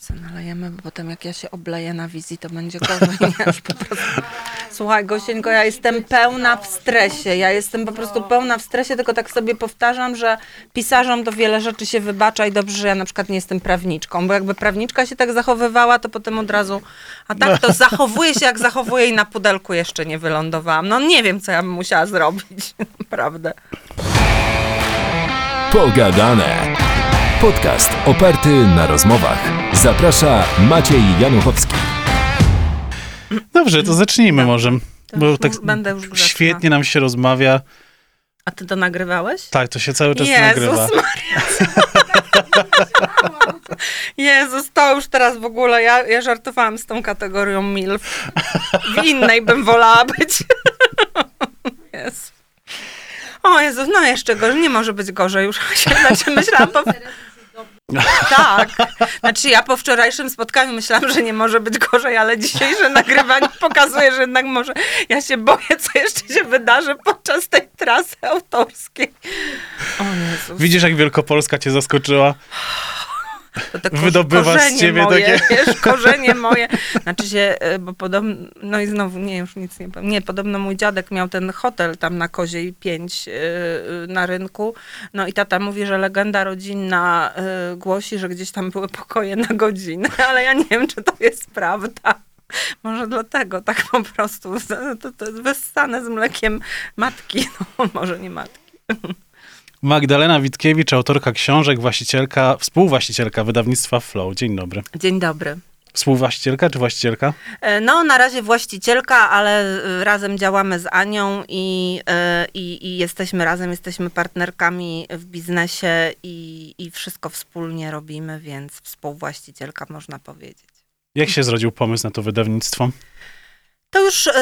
Co nalejemy, bo potem jak ja się obleję na wizji, to będzie gorzej. Już po prostu. Słuchaj, Gosieńko, ja jestem pełna w stresie. Ja jestem po prostu pełna w stresie, tylko tak sobie powtarzam, że pisarzom to wiele rzeczy się wybacza i dobrze, że ja na przykład nie jestem prawniczką, bo jakby prawniczka się tak zachowywała, to potem od razu, a tak to zachowuje się jak zachowuje i na pudelku jeszcze nie wylądowałam. No nie wiem, co ja bym musiała zrobić, naprawdę. Pogadane. Podcast oparty na rozmowach. Zaprasza Maciej Januchowski. Dobrze, to zacznijmy może. To Bo już tak będę już grzeczna. świetnie nam się rozmawia. A ty to nagrywałeś? Tak, to się cały czas Jezus nagrywa. Maria. Jezus, to już teraz w ogóle, ja, ja żartowałam z tą kategorią MILF. W innej bym wolała być. Jezu. O Jezu, no jeszcze gorzej, nie może być gorzej już. Znaczy myślałam po... Tak. Znaczy ja po wczorajszym spotkaniu myślałam, że nie może być gorzej, ale dzisiejsze nagrywanie pokazuje, że jednak może. Ja się boję, co jeszcze się wydarzy podczas tej trasy autorskiej. O Jezus. Widzisz, jak Wielkopolska cię zaskoczyła? To te Wydobywa z ciebie moje, takie- Wiesz, korzenie moje. Znaczy się, y, bo podobno, no i znowu, nie, już nic nie powiem. Nie, podobno mój dziadek miał ten hotel tam na Koziej 5 y, y, na rynku. No i tata mówi, że legenda rodzinna głosi, że gdzieś tam były pokoje na godzinę, ale ja nie wiem, czy to jest prawda. Może dlatego tak po prostu, to, to jest wyssane z mlekiem matki, no może nie matki. Magdalena Witkiewicz, autorka książek, właścicielka, współwłaścicielka wydawnictwa Flow. Dzień dobry. Dzień dobry. Współwłaścicielka czy właścicielka? E, No, na razie właścicielka, ale y, razem działamy z Anią i, y, i, i jesteśmy razem, jesteśmy partnerkami w biznesie i, i wszystko wspólnie robimy, więc współwłaścicielka można powiedzieć. Jak się zrodził pomysł na to wydawnictwo? To już y,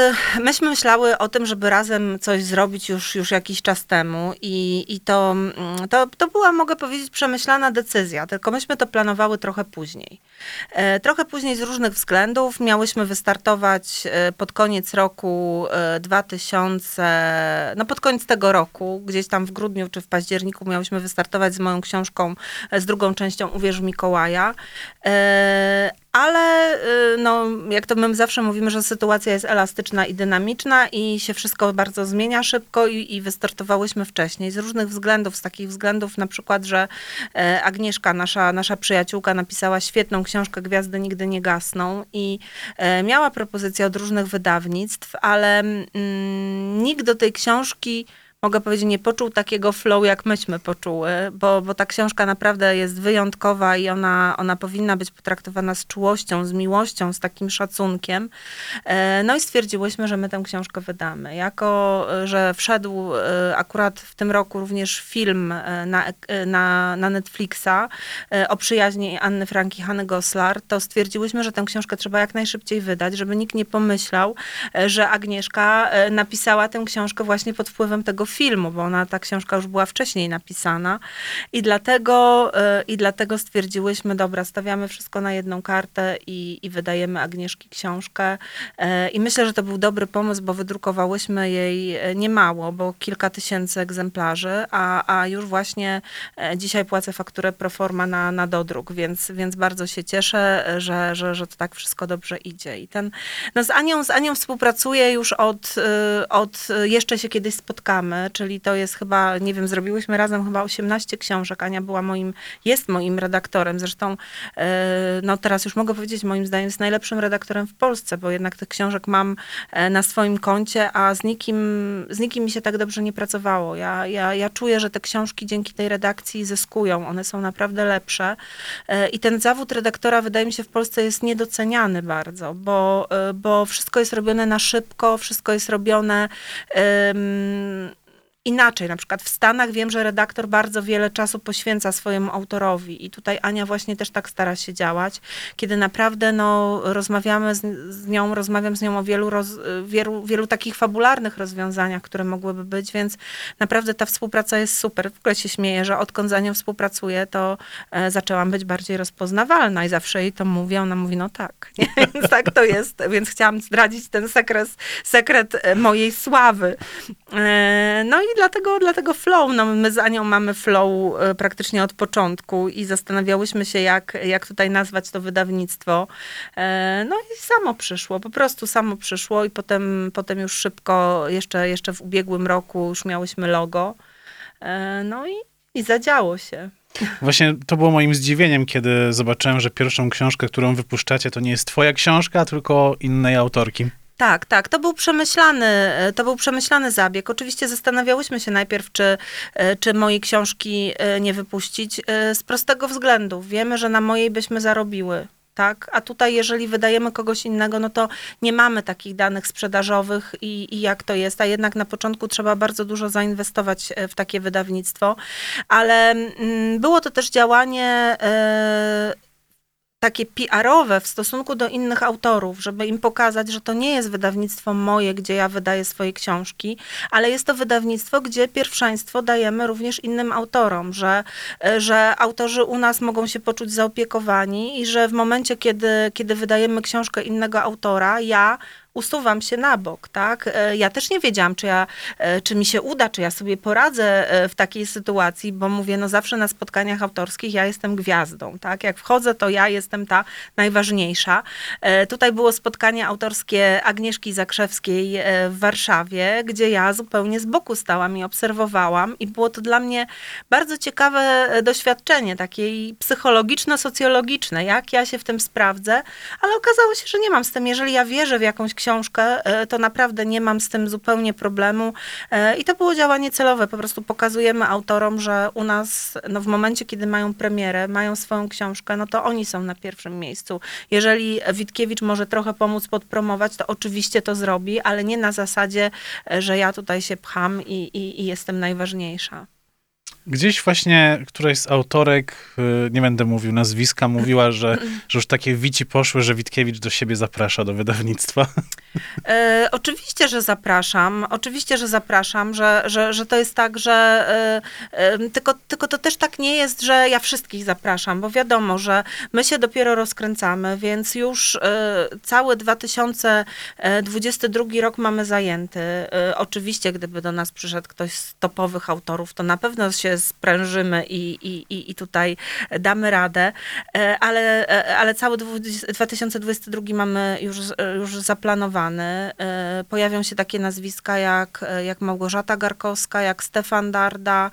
myśmy myślały o tym, żeby razem coś zrobić już, już jakiś czas temu i, i to, mm, to, to była, mogę powiedzieć, przemyślana decyzja, tylko myśmy to planowały trochę później. E, Trochę później z różnych względów miałyśmy wystartować e, pod koniec roku e, 2000, no pod koniec tego roku, gdzieś tam w grudniu czy w październiku miałyśmy wystartować z moją książką, e, z drugą częścią Uwierz Mikołaja. Ale y, no, jak to my zawsze mówimy, że sytuacja jest elastyczna i dynamiczna i się wszystko bardzo zmienia szybko i, i wystartowałyśmy wcześniej z różnych względów, z takich względów na przykład, że e, Agnieszka, nasza, nasza przyjaciółka, napisała świetną książkę Gwiazdy nigdy nie gasną i e, miała propozycje od różnych wydawnictw, ale mm, nikt do tej książki mogę powiedzieć, nie poczuł takiego flow, jak myśmy poczuły, bo, bo ta książka naprawdę jest wyjątkowa i ona, ona powinna być potraktowana z czułością, z miłością, z takim szacunkiem. E, No i stwierdziłyśmy, że my tę książkę wydamy. Jako, e, że wszedł e, akurat w tym roku również film na, na, na Netflixa o przyjaźni Anny Frank i Hanny Goslar, to stwierdziłyśmy, że tę książkę trzeba jak najszybciej wydać, żeby nikt nie pomyślał, że Agnieszka napisała tę książkę właśnie pod wpływem tego filmu, bo ona, ta książka już była wcześniej napisana i dlatego, e, i dlatego stwierdziłyśmy, dobra, stawiamy wszystko na jedną kartę i, i wydajemy Agnieszki książkę E, i myślę, że to był dobry pomysł, bo wydrukowałyśmy jej e, niemało, bo kilka tysięcy egzemplarzy, a, a już właśnie dzisiaj płacę fakturę proforma na, na dodruk, więc, więc bardzo się cieszę, że, że, że to tak wszystko dobrze idzie. I ten, no z Anią, z Anią współpracuję już od, y, od y, jeszcze się kiedyś spotkamy, czyli to jest chyba, nie wiem, zrobiłyśmy razem chyba 18 książek. Ania była moim, jest moim redaktorem. Zresztą, y, no teraz już mogę powiedzieć, moim zdaniem jest najlepszym redaktorem w Polsce, bo jednak tych książek mam e, na swoim koncie, a z nikim, z nikim mi się tak dobrze nie pracowało. Ja, ja, ja czuję, że te książki dzięki tej redakcji zyskują. One są naprawdę lepsze. E, I ten zawód redaktora, wydaje mi się, w Polsce jest niedoceniany bardzo, bo, e, bo wszystko jest robione na szybko, wszystko jest robione. em, inaczej. Na przykład w Stanach wiem, że redaktor bardzo wiele czasu poświęca swojemu autorowi i tutaj Ania właśnie też tak stara się działać, kiedy naprawdę no, rozmawiamy z, z nią, rozmawiam z nią o wielu, roz, wielu, wielu takich fabularnych rozwiązaniach, które mogłyby być, więc naprawdę ta współpraca jest super. W ogóle się śmieję, że odkąd z Anią współpracuję, to e, zaczęłam być bardziej rozpoznawalna i zawsze jej to mówię, ona mówi, no tak, więc tak to jest, więc chciałam zdradzić ten sekret, sekret e, mojej sławy. E, No i, dlatego, dlatego flow. No, my z Anią mamy flow e, praktycznie od początku i zastanawiałyśmy się, jak, jak tutaj nazwać to wydawnictwo. E, No i samo przyszło, po prostu samo przyszło i potem, potem już szybko, jeszcze, jeszcze w ubiegłym roku już miałyśmy logo. E, No i, i zadziało się. Właśnie to było moim zdziwieniem, kiedy zobaczyłem, że pierwszą książkę, którą wypuszczacie, to nie jest twoja książka, tylko innej autorki. Tak, tak, to był przemyślany, e, to był przemyślany zabieg. Oczywiście zastanawiałyśmy się najpierw, czy, e, czy mojej książki e, nie wypuścić z prostego względu. Wiemy, że na mojej byśmy zarobiły. Tak? A tutaj, jeżeli wydajemy kogoś innego, no to nie mamy takich danych sprzedażowych i, i jak to jest. A jednak na początku trzeba bardzo dużo zainwestować w takie wydawnictwo. Ale mm, było to też działanie takie PR-owe w stosunku do innych autorów, żeby im pokazać, że to nie jest wydawnictwo moje, gdzie ja wydaję swoje książki, ale jest to wydawnictwo, gdzie pierwszeństwo dajemy również innym autorom, że, e, że autorzy u nas mogą się poczuć zaopiekowani i że w momencie, kiedy, kiedy wydajemy książkę innego autora, ja usuwam się na bok, tak? E, Ja też nie wiedziałam, czy, ja, e, czy mi się uda, czy ja sobie poradzę e, w takiej sytuacji, bo mówię, no zawsze na spotkaniach autorskich ja jestem gwiazdą, tak? Jak wchodzę, to ja jestem ta najważniejsza. Tutaj było spotkanie autorskie Agnieszki Zakrzewskiej w Warszawie, gdzie ja zupełnie z boku stałam i obserwowałam i było to dla mnie bardzo ciekawe doświadczenie, takie psychologiczno-socjologiczne, jak ja się w tym sprawdzę, ale okazało się, że nie mam z tym, jeżeli ja wierzę w jakąś książkę, e, to naprawdę nie mam z tym zupełnie problemu. E, I to było działanie celowe. Po prostu pokazujemy autorom, że u nas no, w momencie, kiedy mają premierę, mają swoją książkę, no to oni są na pierwszym miejscu. Jeżeli Witkiewicz może trochę pomóc podpromować, to oczywiście to zrobi, ale nie na zasadzie, e, że ja tutaj się pcham i, i, i jestem najważniejsza. Gdzieś właśnie któraś z autorek, y, nie będę mówił nazwiska, mówiła, że, że już takie wici poszły, że Witkiewicz do siebie zaprasza do wydawnictwa. E, oczywiście, że zapraszam. Oczywiście, że zapraszam, że, że, że to jest tak, że e, e, tylko, tylko to też tak nie jest, że ja wszystkich zapraszam, bo wiadomo, że my się dopiero rozkręcamy, więc już e, cały 2022 rok mamy zajęty. E, oczywiście, gdyby do nas przyszedł ktoś z topowych autorów, to na pewno się sprężymy i, i, i, tutaj damy radę, E, ale, ale cały 20 2022 mamy już, już zaplanowany. E, Pojawią się takie nazwiska jak, jak Małgorzata Garkowska, jak Stefan Darda,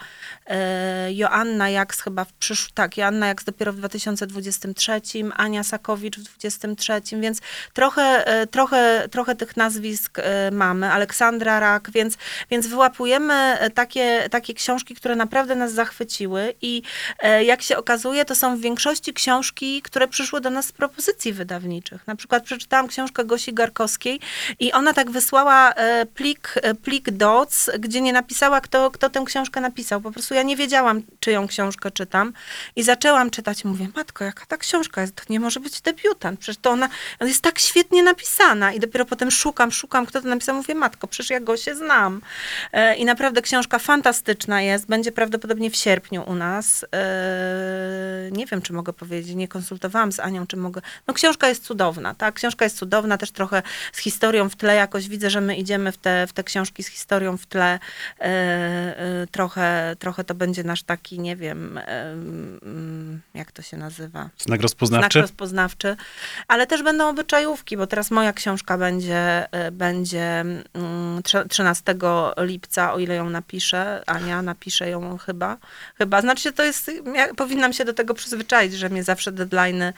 e, Joanna Jaks chyba w przysz... tak, Joanna Jaks dopiero w 2023, Ania Sakowicz w 2023, więc trochę, e, trochę, trochę tych nazwisk e, mamy, Aleksandra Rak, więc, więc wyłapujemy e, takie, takie książki, które naprawdę nas zachwyciły i e, jak się okazuje, to są w większości książki, które przyszły do nas z propozycji wydawniczych. Na przykład przeczytałam książkę Gosi Garkowskiej i ona tak wysłała e, plik, e, plik DOC, gdzie nie napisała, kto, kto tę książkę napisał. Po prostu ja nie wiedziałam, czyją książkę czytam i zaczęłam czytać mówię, matko, jaka ta książka jest, to nie może być debiutant, przecież to ona, ona jest tak świetnie napisana i dopiero potem szukam, szukam, kto to napisał, mówię, matko, przecież ja go się znam. E, I naprawdę książka fantastyczna jest, będzie prawdopodobnie w sierpniu u nas. Nie wiem, czy mogę powiedzieć, nie konsultowałam z Anią, czy mogę. No książka jest cudowna, tak? Książka jest cudowna, też trochę z historią w tle, jakoś widzę, że my idziemy w te, w te książki z historią w tle. E, e, Trochę, trochę to będzie nasz taki, nie wiem, mm, jak to się nazywa? Znak rozpoznawczy. Znak rozpoznawczy, ale też będą obyczajówki, bo teraz moja książka będzie, e, będzie mm, trze- 13 lipca, o ile ją napiszę. Ania napisze ją chyba. Chyba, znaczy to jest, ja powinnam się do tego przyzwyczaić, że mnie zawsze deadline'y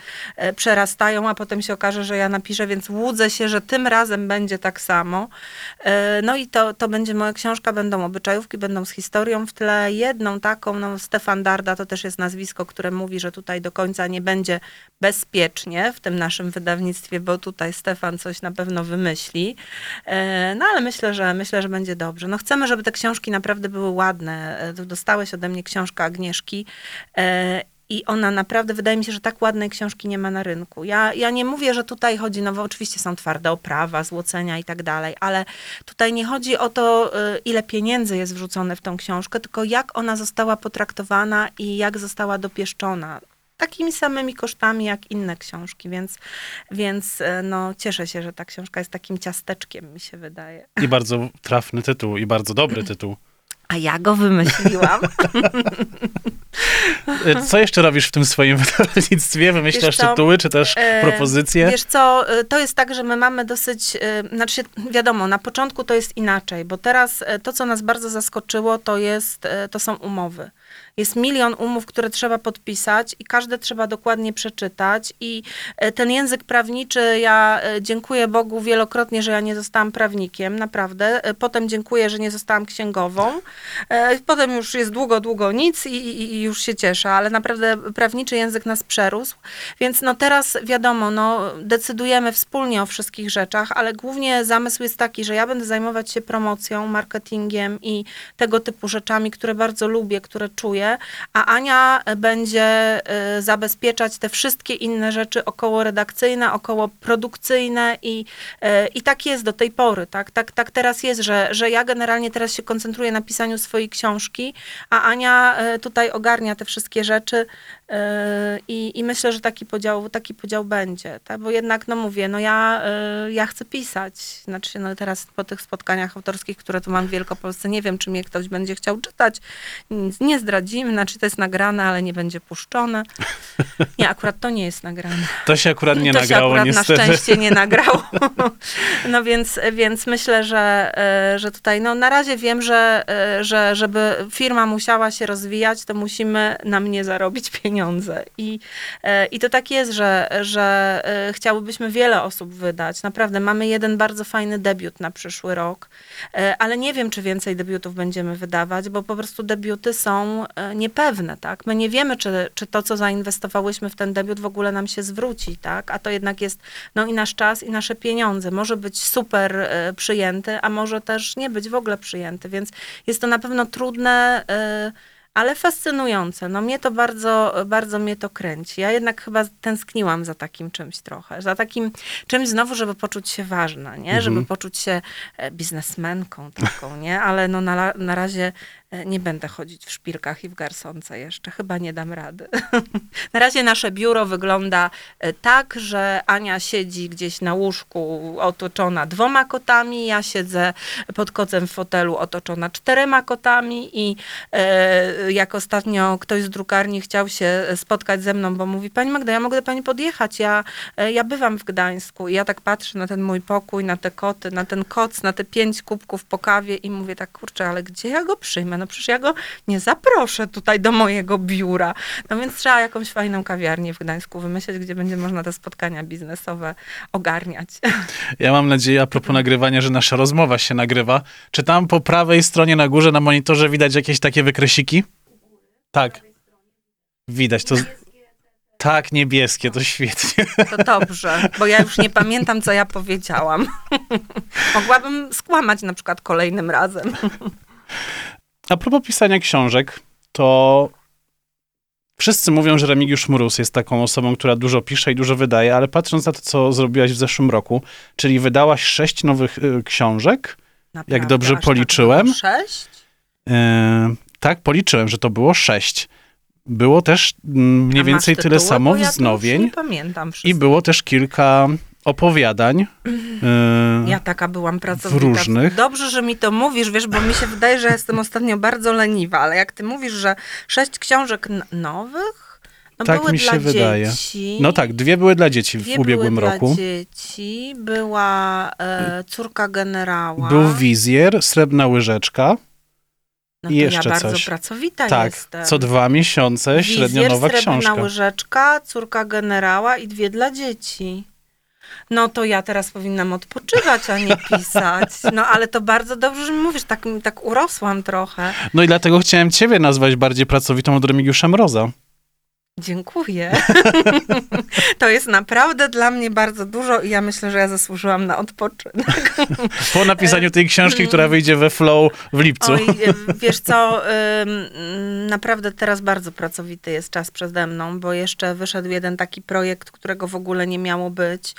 przerastają, a potem się okaże, że ja napiszę, więc łudzę się, że tym razem będzie tak samo. E, No i to, to będzie moja książka, będą obyczajówki, będą z historią w tle. Jedną taką, no Stefan Darda to też jest nazwisko, które mówi, że tutaj do końca nie będzie bezpiecznie w tym naszym wydawnictwie, bo tutaj Stefan coś na pewno wymyśli. E, No ale myślę, że myślę, że będzie dobrze. No chcemy, żeby te książki naprawdę były ładne. E, Dostałeś ode mnie książkę Agnieszki. I ona naprawdę, wydaje mi się, że tak ładnej książki nie ma na rynku. Ja, ja nie mówię, że tutaj chodzi, no bo oczywiście są twarde oprawa, złocenia i tak dalej, ale tutaj nie chodzi o to, y, ile pieniędzy jest wrzucone w tą książkę, tylko jak ona została potraktowana i jak została dopieszczona. Takimi samymi kosztami jak inne książki, więc, więc y, no, cieszę się, że ta książka jest takim ciasteczkiem, mi się wydaje. I bardzo trafny tytuł, i bardzo dobry tytuł. A ja go wymyśliłam. Co jeszcze robisz w tym swoim wydawnictwie? Wymyślasz co, tytuły, czy też E, propozycje? Wiesz co, e, to jest tak, że my mamy dosyć, e, znaczy wiadomo, na początku to jest inaczej, bo teraz e, to, co nas bardzo zaskoczyło, to jest, to są umowy. Jest milion umów, które trzeba podpisać i każde trzeba dokładnie przeczytać i e, ten język prawniczy, ja e, dziękuję Bogu wielokrotnie, że ja nie zostałam prawnikiem, naprawdę. E, Potem dziękuję, że nie zostałam księgową. Potem już jest długo, długo nic i, i, i już się cieszę, ale naprawdę prawniczy język nas przerósł. Więc no teraz wiadomo, no decydujemy wspólnie o wszystkich rzeczach, ale głównie zamysł jest taki, że ja będę zajmować się promocją, marketingiem i tego typu rzeczami, które bardzo lubię, które czuję, a Ania będzie y, zabezpieczać te wszystkie inne rzeczy około redakcyjne, około produkcyjne i, y, i tak jest do tej pory, tak, tak, tak teraz jest, że, że ja generalnie teraz się koncentruję na pisaniu swojej książki, a Ania y, tutaj ogarnia te wszystkie rzeczy I, I myślę, że taki podział, taki podział będzie, tak? bo jednak, no mówię, no ja, ja chcę pisać. Znaczy, no teraz po tych spotkaniach autorskich, które tu mam w Wielkopolsce, nie wiem, czy mnie ktoś będzie chciał czytać. Nie zdradzimy, znaczy to jest nagrane, ale nie będzie puszczone. Nie, akurat to nie jest nagrane. To się akurat nie to nagrało, się akurat niestety. na szczęście nie nagrało. No więc, więc myślę, że, e, że tutaj, no na razie wiem, że, e, że żeby firma musiała się rozwijać, to musimy na mnie zarobić pieniądze. I, e, i to tak jest, że, że chciałybyśmy wiele osób wydać. Naprawdę, mamy jeden bardzo fajny debiut na przyszły rok, ale nie wiem, czy więcej debiutów będziemy wydawać, bo po prostu debiuty są niepewne, tak? My nie wiemy, czy, czy to, co zainwestowałyśmy w ten debiut w ogóle nam się zwróci, tak? A to jednak jest, no i nasz czas, i nasze pieniądze. Może być super e, przyjęty, a może też nie być w ogóle przyjęty, więc jest to na pewno trudne, e, ale fascynujące. No mnie to bardzo, bardzo mnie to kręci. Ja jednak chyba tęskniłam za takim czymś trochę, za takim czymś znowu, żeby poczuć się ważna, nie? Żeby poczuć się e, biznesmenką taką, nie? Ale no na, na razie nie będę chodzić w szpilkach i w garsonce jeszcze. Chyba nie dam rady. na razie nasze biuro wygląda e, tak, że Ania siedzi gdzieś na łóżku otoczona dwoma kotami, ja siedzę pod kocem w fotelu otoczona czterema kotami i e, jak ostatnio ktoś z drukarni chciał się spotkać ze mną, bo mówi, pani Magda, ja mogę do pani podjechać, ja, e, ja bywam w Gdańsku i ja tak patrzę na ten mój pokój, na te koty, na ten koc, na te pięć kubków po kawie i mówię tak, kurczę, ale gdzie ja go przyjmę? No przecież ja go nie zaproszę tutaj do mojego biura. No więc trzeba jakąś fajną kawiarnię w Gdańsku wymyśleć, gdzie będzie można te spotkania biznesowe ogarniać. Ja mam nadzieję, a propos nagrywania, że nasza rozmowa się nagrywa. Czy tam po prawej stronie na górze na monitorze widać jakieś takie wykresiki? Tak. Widać to. Tak, niebieskie, to świetnie. To dobrze, bo ja już nie pamiętam, co ja powiedziałam. Mogłabym skłamać na przykład kolejnym razem. A propos pisania książek, to wszyscy mówią, że Remigiusz Mróz jest taką osobą, która dużo pisze i dużo wydaje, ale patrząc na to, co zrobiłaś w zeszłym roku, czyli wydałaś sześć nowych y, książek, Naprawdę, dobrze aż tak policzyłem? było Sześć? Yy, tak, policzyłem, że to było sześć. Było też mm, mniej więcej masz tyle tytuły? samo ja wznowień nie pamiętam i wszystkich. było też kilka opowiadań. yy, Ja taka byłam pracowita. różnych. Dobrze, że mi to mówisz, wiesz, bo mi się wydaje, że jestem ostatnio bardzo leniwa, ale jak ty mówisz, że sześć książek nowych, no Tak były mi się dla wydaje. dzieci. No tak, dwie były dla dzieci Dwie w ubiegłym były roku. dla dzieci, była e, córka generała. Był wizjer, srebrna łyżeczka. no i jeszcze ja bardzo coś. pracowita tak, jestem. co dwa miesiące średnio Wizjer, nowa srebrna książka. łyżeczka, córka generała i dwie dla dzieci. No to ja teraz powinnam odpoczywać, a nie pisać. No ale to bardzo dobrze, że mówisz, tak, tak urosłam trochę. No i dlatego chciałem ciebie nazwać bardziej pracowitą od Remigiusza Mroza. Dziękuję. to jest naprawdę dla mnie bardzo dużo i ja myślę, że ja zasłużyłam na odpoczynek. Po napisaniu tej książki, która wyjdzie we Flow w lipcu. Oj, y, wiesz co, mm, naprawdę teraz bardzo pracowity jest czas przede mną, bo jeszcze wyszedł jeden taki projekt, którego w ogóle nie miało być,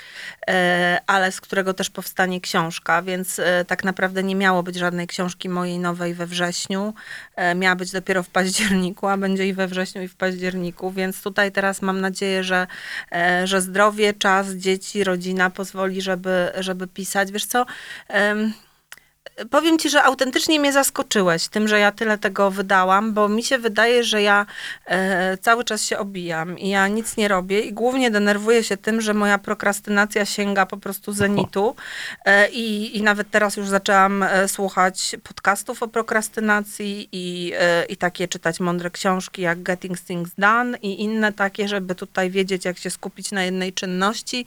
e, ale z którego też powstanie książka, więc e, tak naprawdę nie miało być żadnej książki mojej nowej we wrześniu. E, Miała być dopiero w październiku, a będzie i we wrześniu, i w październiku, więc tutaj teraz mam nadzieję, że, e, że zdrowie, czas, dzieci, rodzina pozwoli, żeby, żeby pisać. Wiesz co, powiem ci, że autentycznie mnie zaskoczyłeś tym, że ja tyle tego wydałam, bo mi się wydaje, że ja e, cały czas się obijam i ja nic nie robię i głównie denerwuję się tym, że moja prokrastynacja sięga po prostu zenitu. E, i, i nawet teraz już zaczęłam e, słuchać podcastów o prokrastynacji i, e, i takie czytać mądre książki jak Getting Things Done i inne takie, żeby tutaj wiedzieć, jak się skupić na jednej czynności,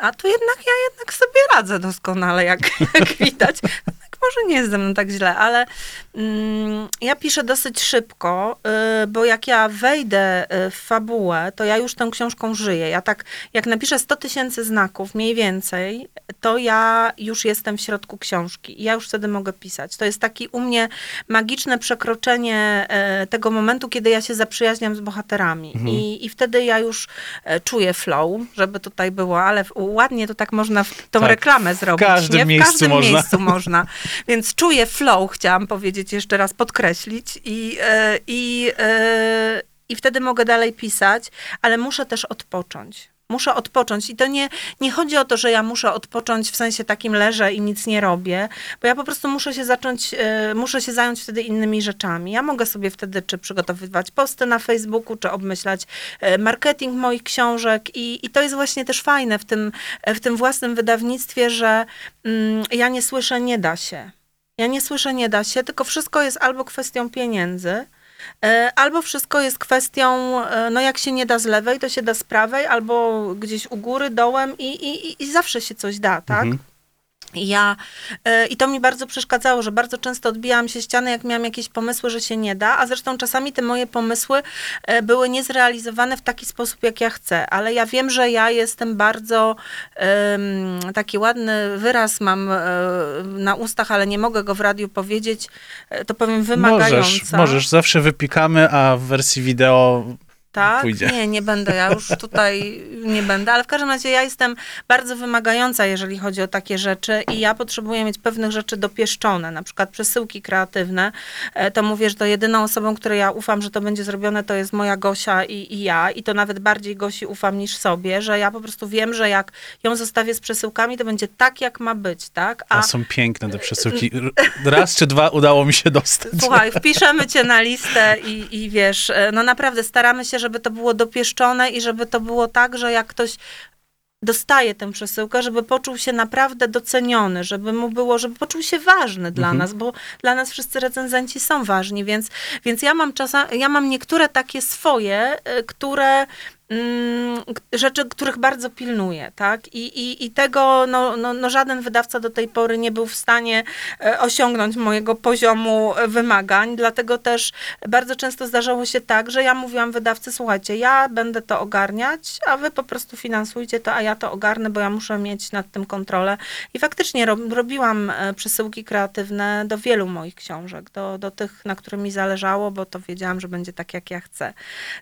a tu jednak ja jednak sobie radzę doskonale, jak, jak widać. Może nie jest ze mną tak źle, ale mm, ja piszę dosyć szybko, y, bo jak ja wejdę y, w fabułę, to ja już tą książką żyję. Ja tak, jak napiszę 100 tysięcy znaków, mniej więcej, to ja już jestem w środku książki i ja już wtedy mogę pisać. To jest taki u mnie magiczne przekroczenie e, tego momentu, kiedy ja się zaprzyjaźniam z bohaterami. I, I wtedy ja już e, czuję flow, żeby tutaj było, ale w, ładnie to tak można w tą Tak, reklamę w zrobić. każdym nie? W miejscu każdym można. miejscu można. Więc czuję flow, chciałam powiedzieć jeszcze raz, podkreślić i, e, i, e, i wtedy mogę dalej pisać, ale muszę też odpocząć. Muszę odpocząć i to nie, nie chodzi o to, że ja muszę odpocząć w sensie takim leżę i nic nie robię, bo ja po prostu muszę się zacząć, e, muszę się zająć wtedy innymi rzeczami. Ja mogę sobie wtedy czy przygotowywać posty na Facebooku, czy obmyślać e, marketing moich książek i, i to jest właśnie też fajne w tym, w tym własnym wydawnictwie, że mm, ja nie słyszę nie da się. Ja nie słyszę nie da się, tylko wszystko jest albo kwestią pieniędzy, albo wszystko jest kwestią, e, no jak się nie da z lewej, to się da z prawej, albo gdzieś u góry, dołem i, i- i zawsze się coś da, tak? Mhm. Ja, e, I to mi bardzo przeszkadzało, że bardzo często odbijałam się ściany, jak miałam jakieś pomysły, że się nie da, a zresztą czasami te moje pomysły e, były niezrealizowane w taki sposób, jak ja chcę. Ale ja wiem, że ja jestem bardzo, em, taki ładny wyraz mam e, na ustach, ale nie mogę go w radiu powiedzieć, to powiem wymagająca. Możesz, możesz, zawsze wypikamy, a w wersji wideo Tak? pójdzie. Nie, nie będę, ja już tutaj nie będę, ale w każdym razie ja jestem bardzo wymagająca, jeżeli chodzi o takie rzeczy i ja potrzebuję mieć pewnych rzeczy dopieszczone, na przykład przesyłki kreatywne, E, to mówię, że to jedyną osobą, której ja ufam, że to będzie zrobione, to jest moja Gosia i, i ja i to nawet bardziej Gosi ufam niż sobie, że ja po prostu wiem, że jak ją zostawię z przesyłkami, to będzie tak, jak ma być, tak? a są piękne te przesyłki. Raz czy dwa udało mi się dostać. Słuchaj, wpiszemy cię na listę i, i wiesz, e, no naprawdę staramy się, żeby to było dopieszczone i żeby to było tak, że jak ktoś dostaje tę przesyłkę, żeby poczuł się naprawdę doceniony, żeby mu było, żeby poczuł się ważny dla Mhm. nas, bo dla nas wszyscy recenzenci są ważni, więc, więc ja mam czasami, ja mam niektóre takie swoje, y, które rzeczy, których bardzo pilnuję, tak? I, i, i tego no, no, no żaden wydawca do tej pory nie był w stanie e, osiągnąć mojego poziomu e, wymagań, dlatego też bardzo często zdarzało się tak, że ja mówiłam wydawcy, słuchajcie, ja będę to ogarniać, a wy po prostu finansujcie to, a ja to ogarnę, bo ja muszę mieć nad tym kontrolę. I faktycznie rob, robiłam e, przesyłki kreatywne do wielu moich książek, do, do tych, na których mi zależało, bo to wiedziałam, że będzie tak, jak ja chcę.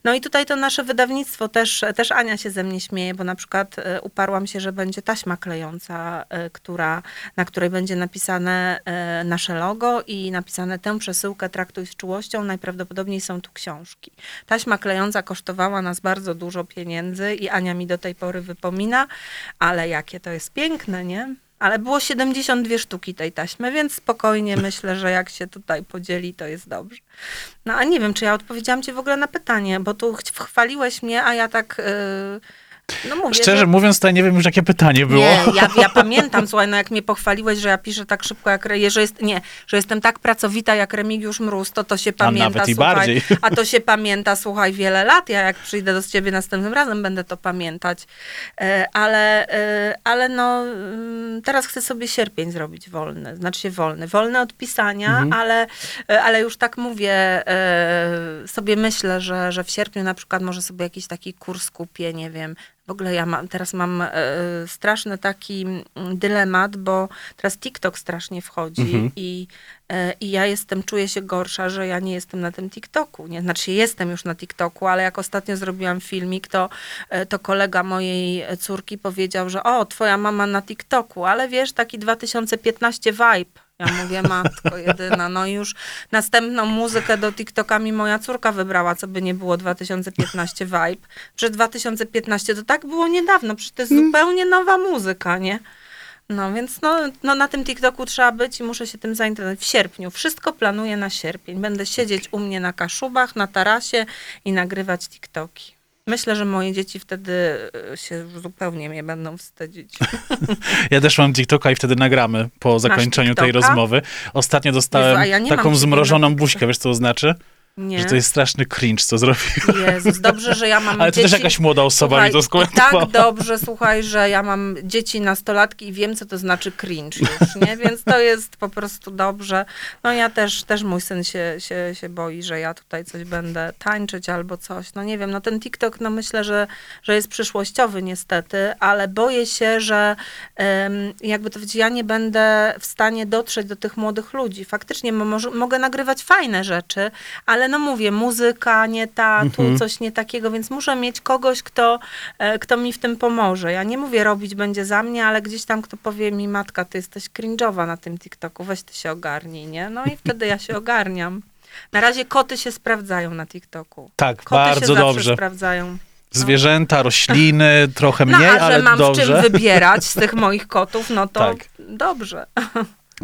No i tutaj to nasze wydawnictwo też, też Ania się ze mnie śmieje, bo na przykład e, uparłam się, że będzie taśma klejąca, e, która, na której będzie napisane e, nasze logo i napisane tę przesyłkę traktuj z czułością, najprawdopodobniej są tu książki. Taśma klejąca kosztowała nas bardzo dużo pieniędzy i Ania mi do tej pory wypomina, ale jakie to jest piękne, nie? Ale było 72 sztuki tej taśmy, więc spokojnie myślę, że jak się tutaj podzieli, to jest dobrze. No a nie wiem, czy ja odpowiedziałam ci w ogóle na pytanie, bo tu ch- chwaliłeś mnie, a ja tak... Yy, no mówię, Szczerze że... mówiąc, to ja nie wiem już, jakie pytanie było. Nie, ja, ja pamiętam, słuchaj, no jak mnie pochwaliłeś, że ja piszę tak szybko jak, Re- że jest, nie, że jestem tak pracowita jak Remigiusz Mróz, to to się pamięta, nawet i słuchaj, bardziej. a to się pamięta, słuchaj, wiele lat, ja jak przyjdę do ciebie następnym razem, będę to pamiętać, E, ale, e, ale no, mm, teraz chcę sobie sierpień zrobić wolny, znaczy się wolny, wolny od pisania, Mhm. ale, e, ale już tak mówię, sobie myślę, że, że w sierpniu na przykład może sobie jakiś taki kurs kupię, nie wiem, ogóle ja mam, teraz mam e, straszny taki mm, dylemat, bo teraz TikTok strasznie wchodzi Mhm. i, e, i ja jestem, czuję się gorsza, że ja nie jestem na tym TikToku. Nie? Znaczy jestem już na TikToku, ale jak ostatnio zrobiłam filmik, to, e, to kolega mojej córki powiedział, że o, twoja mama na TikToku, ale wiesz, taki 2015 vibe. Ja mówię, matko jedyna, no już następną muzykę do TikToka mi moja córka wybrała, co by nie było 2015 vibe. Przecież 2015 to tak było niedawno, przecież to jest zupełnie nowa muzyka, nie? No więc no, no na tym TikToku trzeba być i muszę się tym zainteresować. W sierpniu. Wszystko planuję na sierpień. Będę siedzieć u mnie na Kaszubach, na tarasie i nagrywać TikToki. Myślę, że moje dzieci wtedy y, się zupełnie mnie będą wstydzić. Ja też mam TikToka i wtedy nagramy po zakończeniu tej rozmowy. Ostatnio dostałem Jezu, ja taką zmrożoną buźkę, wiesz co to znaczy? Nie. Że to jest straszny cringe, co zrobił. Jezus, dobrze, że ja mam Ale to dzieci... też jakaś młoda osoba Słuchaj, mi to skomentowała. tak dobrze, słuchaj, że ja mam dzieci nastolatki i wiem, co to znaczy cringe już, nie? Więc to jest po prostu dobrze. No ja też, też mój syn się, się, się boi, że ja tutaj coś będę tańczyć albo coś. No nie wiem, no ten TikTok, no myślę, że, że jest przyszłościowy niestety, ale boję się, że jakby to powiedzieć, ja nie będę w stanie dotrzeć do tych młodych ludzi. Faktycznie mo- może, mogę nagrywać fajne rzeczy, ale no mówię, muzyka nie ta, tu Mhm. coś nie takiego, więc muszę mieć kogoś, kto, e, kto mi w tym pomoże. Ja nie mówię robić będzie za mnie, ale gdzieś tam kto powie mi, matka, ty jesteś cringe'owa na tym TikToku, weź ty się ogarnij, nie? No i wtedy ja się ogarniam. Na razie koty się sprawdzają na TikToku. Tak, Koty bardzo dobrze. sprawdzają. Zwierzęta, rośliny, trochę No, mniej, a że ale mam w dobrze. czym wybierać z tych moich kotów, no to Tak. dobrze.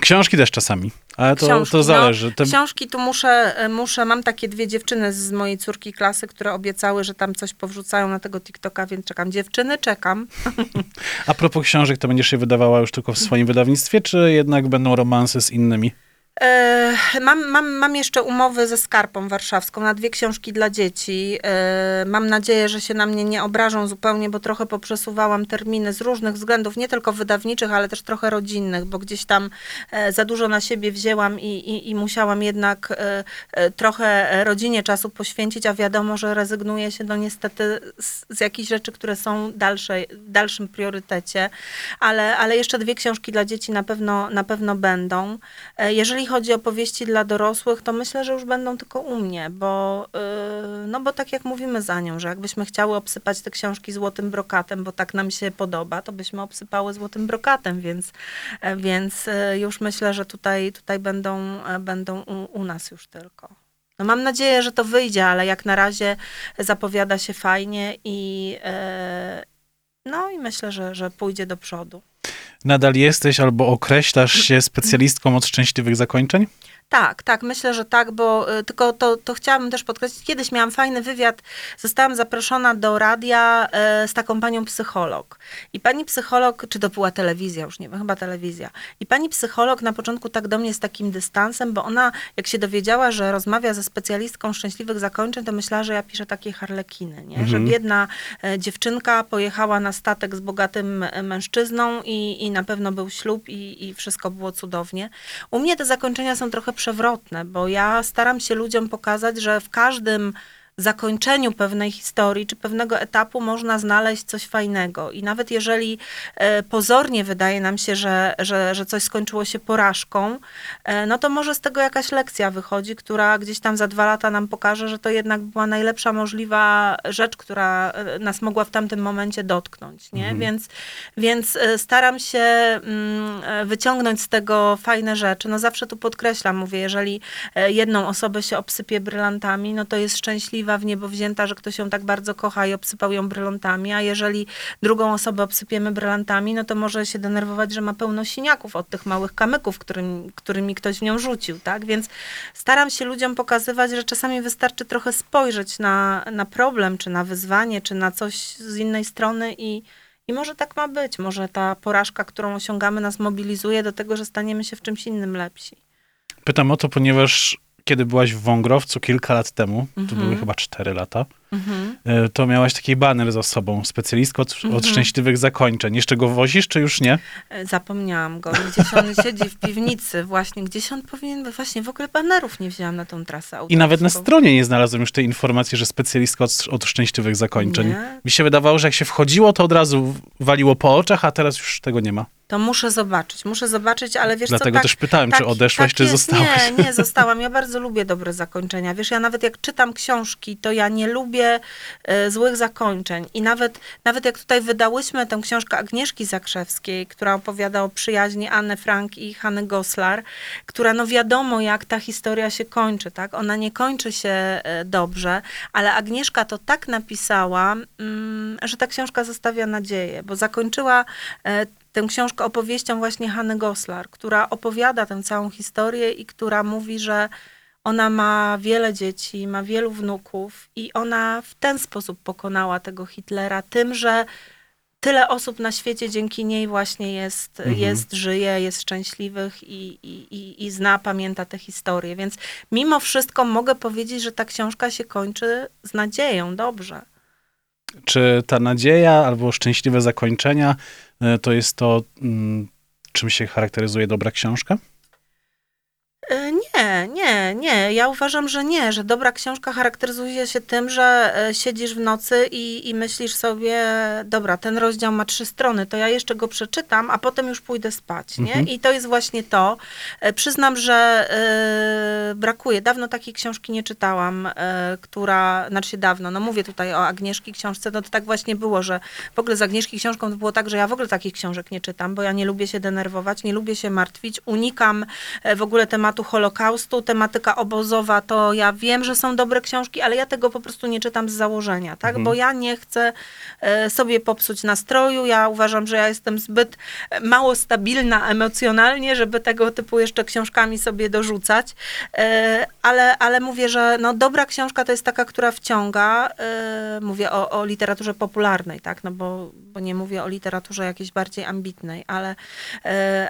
Książki też czasami, ale to, Książki, to no, zależy. Te, Książki tu muszę, e, muszę, mam takie dwie dziewczyny z mojej córki klasy, które obiecały, że tam coś powrzucają na tego TikToka, więc czekam. Dziewczyny, czekam. A propos książek, to będziesz je wydawała już tylko w swoim wydawnictwie, czy jednak będą romanse z innymi? E, mam, mam, mam jeszcze umowy ze Skarpą Warszawską na dwie książki dla dzieci. E, mam nadzieję, że się na mnie nie obrażą zupełnie, bo trochę poprzesuwałam terminy z różnych względów, nie tylko wydawniczych, ale też trochę rodzinnych, bo gdzieś tam e, za dużo na siebie wzięłam i, i, i musiałam jednak trochę rodzinie czasu poświęcić, a wiadomo, że rezygnuję się no niestety z, z jakichś rzeczy, które są dalsze, w dalszym priorytecie, ale, ale jeszcze dwie książki dla dzieci na pewno, na pewno będą. Jeżeli chodzi o powieści dla dorosłych, to myślę, że już będą tylko u mnie, bo, yy, no bo tak jak mówimy za nią, że jakbyśmy chciały obsypać te książki złotym brokatem, bo tak nam się podoba, to byśmy obsypały złotym brokatem, więc, e, więc e, już myślę, że tutaj, tutaj będą, e, będą u, u nas już tylko. No mam nadzieję, że to wyjdzie, ale jak na razie zapowiada się fajnie i e, no i myślę, że, że pójdzie do przodu. Nadal jesteś albo określasz się specjalistką od szczęśliwych zakończeń? Tak, tak, myślę, że tak, bo y, tylko to, to chciałabym też podkreślić. Kiedyś miałam fajny wywiad, zostałam zaproszona do radia e, z taką panią psycholog. I pani psycholog, czy to była telewizja, już nie wiem, chyba telewizja. I pani psycholog na początku tak do mnie z takim dystansem, bo ona, jak się dowiedziała, że rozmawia ze specjalistką szczęśliwych zakończeń, to myślała, że ja piszę takie harlekiny, nie? Że biedna e, dziewczynka pojechała na statek z bogatym e, mężczyzną i, i na pewno był ślub i, i wszystko było cudownie. U mnie te zakończenia są trochę przewrotne, bo ja staram się ludziom pokazać, że w każdym zakończeniu pewnej historii czy pewnego etapu można znaleźć coś fajnego. I nawet jeżeli e, pozornie wydaje nam się, że, że, że coś skończyło się porażką, e, no to może z tego jakaś lekcja wychodzi, która gdzieś tam za dwa lata nam pokaże, że to jednak była najlepsza możliwa rzecz, która e, nas mogła w tamtym momencie dotknąć. Nie? Więc, więc e, staram się mm, wyciągnąć z tego fajne rzeczy. No zawsze tu podkreślam, mówię, jeżeli jedną osobę się obsypie brylantami, no to jest szczęśliwa w niebo wzięta, że ktoś ją tak bardzo kocha i obsypał ją brylantami, a jeżeli drugą osobę obsypiemy brylantami, no to może się denerwować, że ma pełno siniaków od tych małych kamyków, którym, którymi ktoś w nią rzucił, tak? Więc staram się ludziom pokazywać, że czasami wystarczy trochę spojrzeć na, na problem, czy na wyzwanie, czy na coś z innej strony i, i może tak ma być. Może ta porażka, którą osiągamy, nas mobilizuje do tego, że staniemy się w czymś innym lepsi. Pytam o to, ponieważ kiedy byłaś w Wągrowcu kilka lat temu, to Mhm. były chyba cztery lata, Mhm. e, to miałaś taki baner za sobą, specjalistko od, od szczęśliwych zakończeń. Jeszcze go wozisz, czy już nie? E, Zapomniałam go. Gdzieś on siedzi w piwnicy właśnie. Gdzieś on powinien być. Właśnie w ogóle banerów nie wzięłam na tą trasę I autorską. nawet na stronie nie znalazłem już tej informacji, że specjalistka od, od szczęśliwych zakończeń. Nie. Mi się wydawało, że jak się wchodziło, to od razu waliło po oczach, a teraz już tego nie ma. To muszę zobaczyć, muszę zobaczyć, ale wiesz Dlatego co, tak, też pytałem, czy tak- odeszłaś, tak czy jest. zostałaś. Nie, nie, zostałam. Ja bardzo lubię dobre zakończenia. Wiesz, ja nawet jak czytam książki, to ja nie lubię e, złych zakończeń. I nawet, nawet jak tutaj wydałyśmy tę książkę Agnieszki Zakrzewskiej, która opowiada o przyjaźni Anny Frank i Hanny Goslar, która no wiadomo, jak ta historia się kończy, tak? Ona nie kończy się e, dobrze, ale Agnieszka to tak napisała, mm, że ta książka zostawia nadzieję, bo zakończyła e, tę książkę opowieścią właśnie Hanny Goslar, która opowiada tę całą historię i która mówi, że ona ma wiele dzieci, ma wielu wnuków i ona w ten sposób pokonała tego Hitlera, tym, że tyle osób na świecie dzięki niej właśnie jest, Mhm. jest żyje, jest szczęśliwych i, i, i, i zna, pamięta tę historię. Więc mimo wszystko mogę powiedzieć, że ta książka się kończy z nadzieją, dobrze. Czy ta nadzieja albo szczęśliwe zakończenia e, to jest to, mm, czym się charakteryzuje dobra książka? Nie, nie. Ja uważam, że nie, że dobra książka charakteryzuje się tym, że e, siedzisz w nocy i, i myślisz sobie, dobra, ten rozdział ma trzy strony, to ja jeszcze go przeczytam, a potem już pójdę spać, nie? Mhm. I to jest właśnie to. E, Przyznam, że e, brakuje. Dawno takiej książki nie czytałam, e, która, znaczy dawno, no mówię tutaj o Agnieszki książce, no to tak właśnie było, że w ogóle z Agnieszki książką to było tak, że ja w ogóle takich książek nie czytam, bo ja nie lubię się denerwować, nie lubię się martwić, unikam w ogóle tematu Holokaustu, tematyka obozowa, to ja wiem, że są dobre książki, ale ja tego po prostu nie czytam z założenia, tak? Mhm. Bo ja nie chcę e, sobie popsuć nastroju, ja uważam, że ja jestem zbyt e, mało stabilna emocjonalnie, żeby tego typu jeszcze książkami sobie dorzucać, E, ale, ale mówię, że no, dobra książka to jest taka, która wciąga, mówię o, o literaturze popularnej, tak? No bo, bo nie mówię o literaturze jakiejś bardziej ambitnej, ale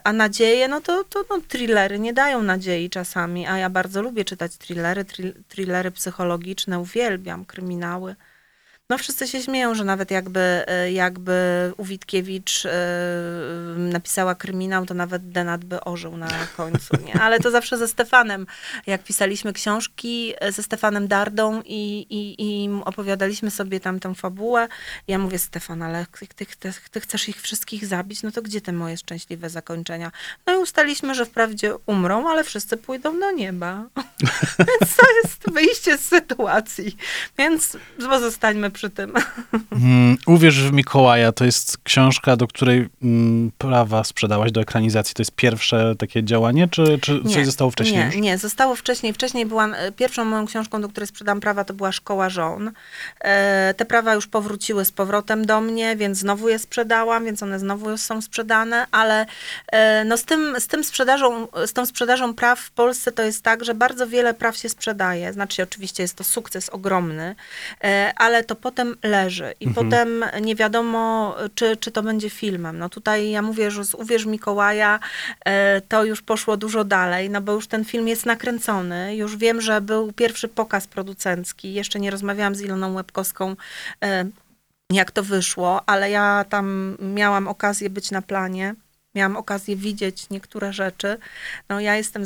a nadzieje, no to, to no, thrillery nie dają nadziei czasami, a ja bardzo lubię czytać thrillery, thrill- thrillery psychologiczne, uwielbiam kryminały. No wszyscy się śmieją, że nawet jakby, e, jakby u Witkiewicz e, napisała kryminał, to nawet Denat by ożył na końcu, nie? Ale to zawsze ze Stefanem, jak pisaliśmy książki e, ze Stefanem Dardą i, i, i opowiadaliśmy sobie tam tę fabułę, ja mówię, Stefan, ale ty, ty, ty, ty chcesz ich wszystkich zabić, no to gdzie te moje szczęśliwe zakończenia? No i ustaliśmy, że wprawdzie umrą, ale wszyscy pójdą do nieba. Więc to jest wyjście z sytuacji. Więc pozostańmy przy tym. Mm, Uwierz w Mikołaja to jest książka, do której mm, prawa sprzedałaś do ekranizacji. To jest pierwsze takie działanie, czy, czy coś zostało wcześniej nie, już? Nie, zostało wcześniej. Wcześniej byłam, e, pierwszą moją książką, do której sprzedam prawa, to była Szkoła Żon. E, te prawa już powróciły z powrotem do mnie, więc znowu je sprzedałam, więc one znowu są sprzedane, ale e, no z, tym, z tym sprzedażą, z tą sprzedażą praw w Polsce to jest tak, że bardzo wiele praw się sprzedaje. Znaczy oczywiście jest to sukces ogromny, ale to potem leży i Mhm. potem nie wiadomo, czy, czy to będzie filmem. No tutaj ja mówię, że z Uwierz Mikołaja e, to już poszło dużo dalej, no bo już ten film jest nakręcony. Już wiem, że był pierwszy pokaz producencki. Jeszcze nie rozmawiałam z Iloną Łebkowską, e, jak to wyszło, ale ja tam miałam okazję być na planie. Miałam okazję widzieć niektóre rzeczy. No ja jestem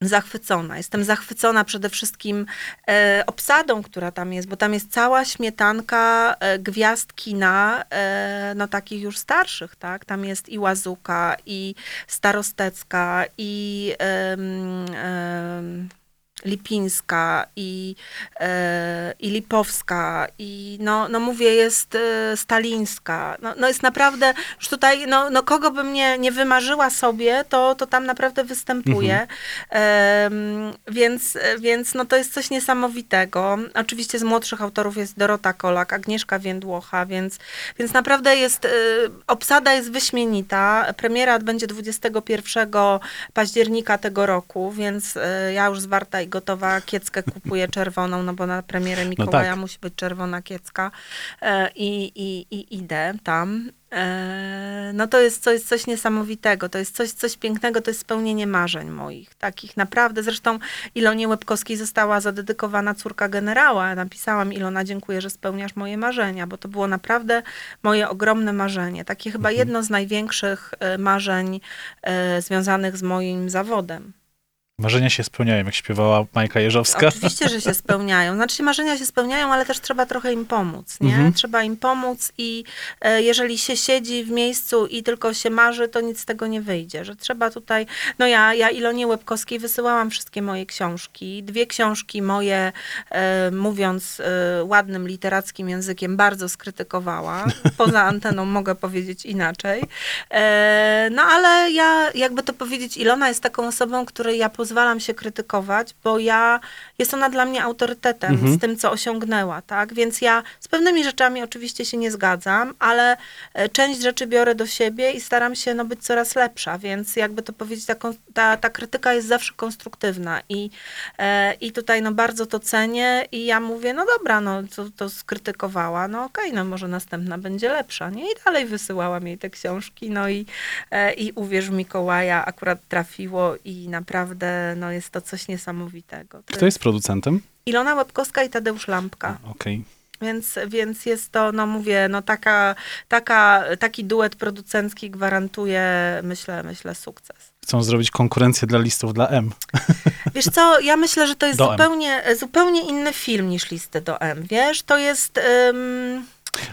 zachwycona. Jestem zachwycona przede wszystkim e, obsadą, która tam jest, bo tam jest cała śmietanka e, gwiazd kina, e, no takich już starszych, tak? Tam jest i Łazuka, i Starostecka, i em, em, Lipińska, i, e, i Lipowska, i no, no mówię, jest e, Stalińska. No, no jest naprawdę, już tutaj, no, no kogo bym nie, nie wymarzyła sobie, to, to tam naprawdę występuje. Em, więc, więc no to jest coś niesamowitego. Oczywiście z młodszych autorów jest Dorota Kolak, Agnieszka Więdłocha, więc, więc naprawdę jest, y, obsada jest wyśmienita. Premiera będzie 21 października tego roku, więc ja już zwarta i gotowa kieckę kupuję czerwoną, no bo na premierę Mikołaja tak. musi być czerwona kiecka E, i, i, i idę tam. E, No to jest coś, coś niesamowitego, to jest coś, coś pięknego, to jest spełnienie marzeń moich, takich naprawdę. Zresztą Ilonie Łebkowskiej została zadedykowana córka generała. Napisałam Ilona, dziękuję, że spełniasz moje marzenia, bo to było naprawdę moje ogromne marzenie. Takie chyba jedno z największych e, marzeń związanych z moim zawodem. Marzenia się spełniają, jak śpiewała Majka Jeżowska. Oczywiście, że się spełniają. Znaczy marzenia się spełniają, ale też trzeba trochę im pomóc, nie? Mhm. Trzeba im pomóc i e, jeżeli się siedzi w miejscu i tylko się marzy, to nic z tego nie wyjdzie, że trzeba tutaj... No ja, ja Ilonie Łebkowskiej wysyłałam wszystkie moje książki. Dwie książki moje, e, mówiąc e, ładnym literackim językiem, bardzo skrytykowała. Poza anteną mogę powiedzieć inaczej. E, no ale ja, jakby to powiedzieć, Ilona jest taką osobą, której ja poza pozwalam się krytykować, bo ja, jest ona dla mnie autorytetem Mhm. z tym, co osiągnęła, tak? Więc ja z pewnymi rzeczami oczywiście się nie zgadzam, ale e, część rzeczy biorę do siebie i staram się no, być coraz lepsza, więc jakby to powiedzieć, ta, ta, ta krytyka jest zawsze konstruktywna i, e, i tutaj no bardzo to cenię i ja mówię, no dobra, no to, to skrytykowała, no okej, no może następna będzie lepsza, nie? I dalej wysyłałam jej te książki, no i, e, i uwierz w Mikołaja akurat trafiło i naprawdę no jest to coś niesamowitego. To Kto jest producentem? Ilona Łebkowska i Tadeusz Lampka. Okej. Więc, więc jest to, no mówię, no taka, taka, taki duet producencki gwarantuje, myślę, myślę, sukces. Chcą zrobić konkurencję dla listów dla M. Wiesz co, ja myślę, że to jest Do M. zupełnie, zupełnie inny film niż Listy do M, wiesz? To jest... ym,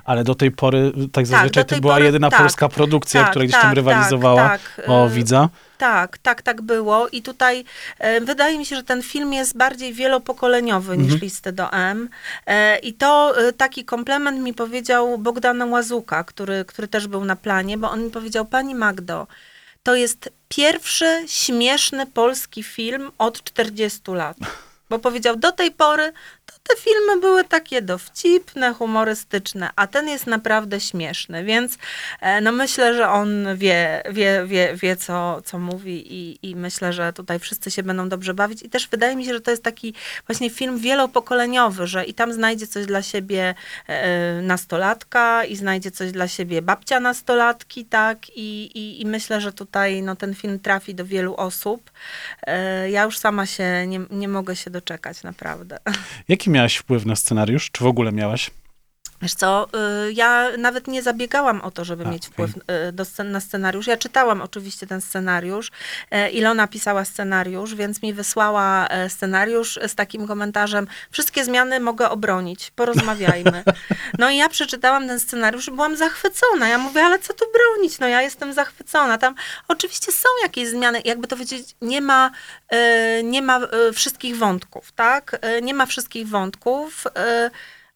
Ale do tej pory, tak zazwyczaj, do to była pory- jedyna tak, polska produkcja, tak, która gdzieś tak, tam tak, rywalizowała tak, o y, widza. Tak, tak, tak było. I tutaj e, wydaje mi się, że ten film jest bardziej wielopokoleniowy niż Mhm. Listy do M. E, I to e, taki komplement mi powiedział Bogdan Łazuka, który, który też był na planie, bo on mi powiedział, pani Magdo, to jest pierwszy śmieszny polski film od 40 lat. Bo powiedział, do tej pory to te filmy były takie dowcipne, humorystyczne, a ten jest naprawdę śmieszny, więc e, no myślę, że on wie, wie, wie, wie co, co mówi i, i myślę, że tutaj wszyscy się będą dobrze bawić i też wydaje mi się, że to jest taki właśnie film wielopokoleniowy, że i tam znajdzie coś dla siebie e, nastolatka i znajdzie coś dla siebie babcia nastolatki, tak, i, i, i myślę, że tutaj no, ten film trafi do wielu osób. E, ja już sama się nie, nie mogę się doczekać, naprawdę. Jaki miałaś wpływ na scenariusz? Czy w ogóle miałaś? Wiesz co, y, ja nawet nie zabiegałam o to, żeby A, mieć wpływ y, na scenariusz. Ja czytałam oczywiście ten scenariusz. E, Ilona pisała scenariusz, więc mi wysłała e, scenariusz z takim komentarzem, wszystkie zmiany mogę obronić, porozmawiajmy. No i ja przeczytałam ten scenariusz i byłam zachwycona. Ja mówię, ale co tu bronić? No ja jestem zachwycona. Tam oczywiście są jakieś zmiany, jakby to powiedzieć, nie ma, e, nie ma wszystkich wątków, tak? Nie ma wszystkich wątków.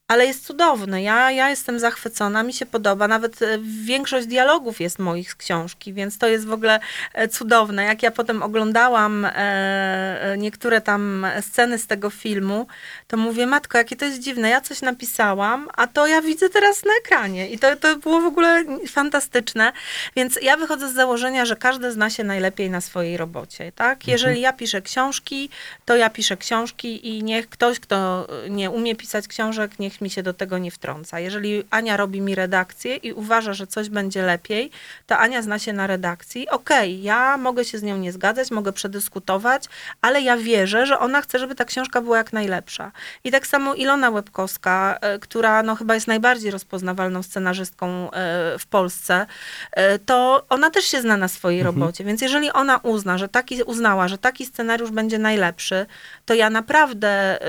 Ale jest cudowny. Ja, ja jestem zachwycona, mi się podoba. Nawet e, większość dialogów jest moich z książki, więc to jest w ogóle e, cudowne. Jak ja potem oglądałam e, niektóre tam sceny z tego filmu, to mówię, matko, jakie to jest dziwne. Ja coś napisałam, a to ja widzę teraz na ekranie. I to, to było w ogóle fantastyczne. Więc ja wychodzę z założenia, że każdy zna się najlepiej na swojej robocie. Tak? Jeżeli ja piszę książki, to ja piszę książki i niech ktoś, kto nie umie pisać książek, niech mi się do tego nie wtrąca. Jeżeli Ania robi mi redakcję i uważa, że coś będzie lepiej, to Ania zna się na redakcji. Okej, ja mogę się z nią nie zgadzać, mogę przedyskutować, ale ja wierzę, że ona chce, żeby ta książka była jak najlepsza. I tak samo Ilona Łebkowska, e, która no, chyba jest najbardziej rozpoznawalną scenarzystką e, w Polsce, e, to ona też się zna na swojej robocie. Więc jeżeli ona uzna, że taki, uznała, że taki scenariusz będzie najlepszy, to ja naprawdę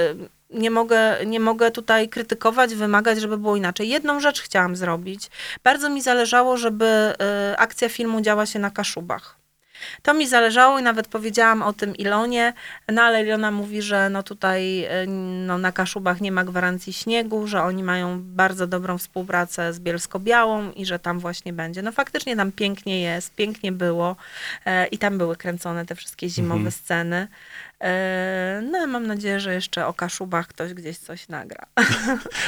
nie mogę, nie mogę tutaj krytykować, wymagać, żeby było inaczej. Jedną rzecz chciałam zrobić. Bardzo mi zależało, żeby e, akcja filmu działa się na Kaszubach. To mi zależało i nawet powiedziałam o tym Ilonie, no ale Ilona mówi, że no tutaj e, no, na Kaszubach nie ma gwarancji śniegu, że oni mają bardzo dobrą współpracę z Bielsko-Białą i że tam właśnie będzie. No faktycznie tam pięknie jest, pięknie było e, i tam były kręcone te wszystkie zimowe Mhm. sceny. E, no mam nadzieję, że jeszcze o Kaszubach ktoś gdzieś coś nagra.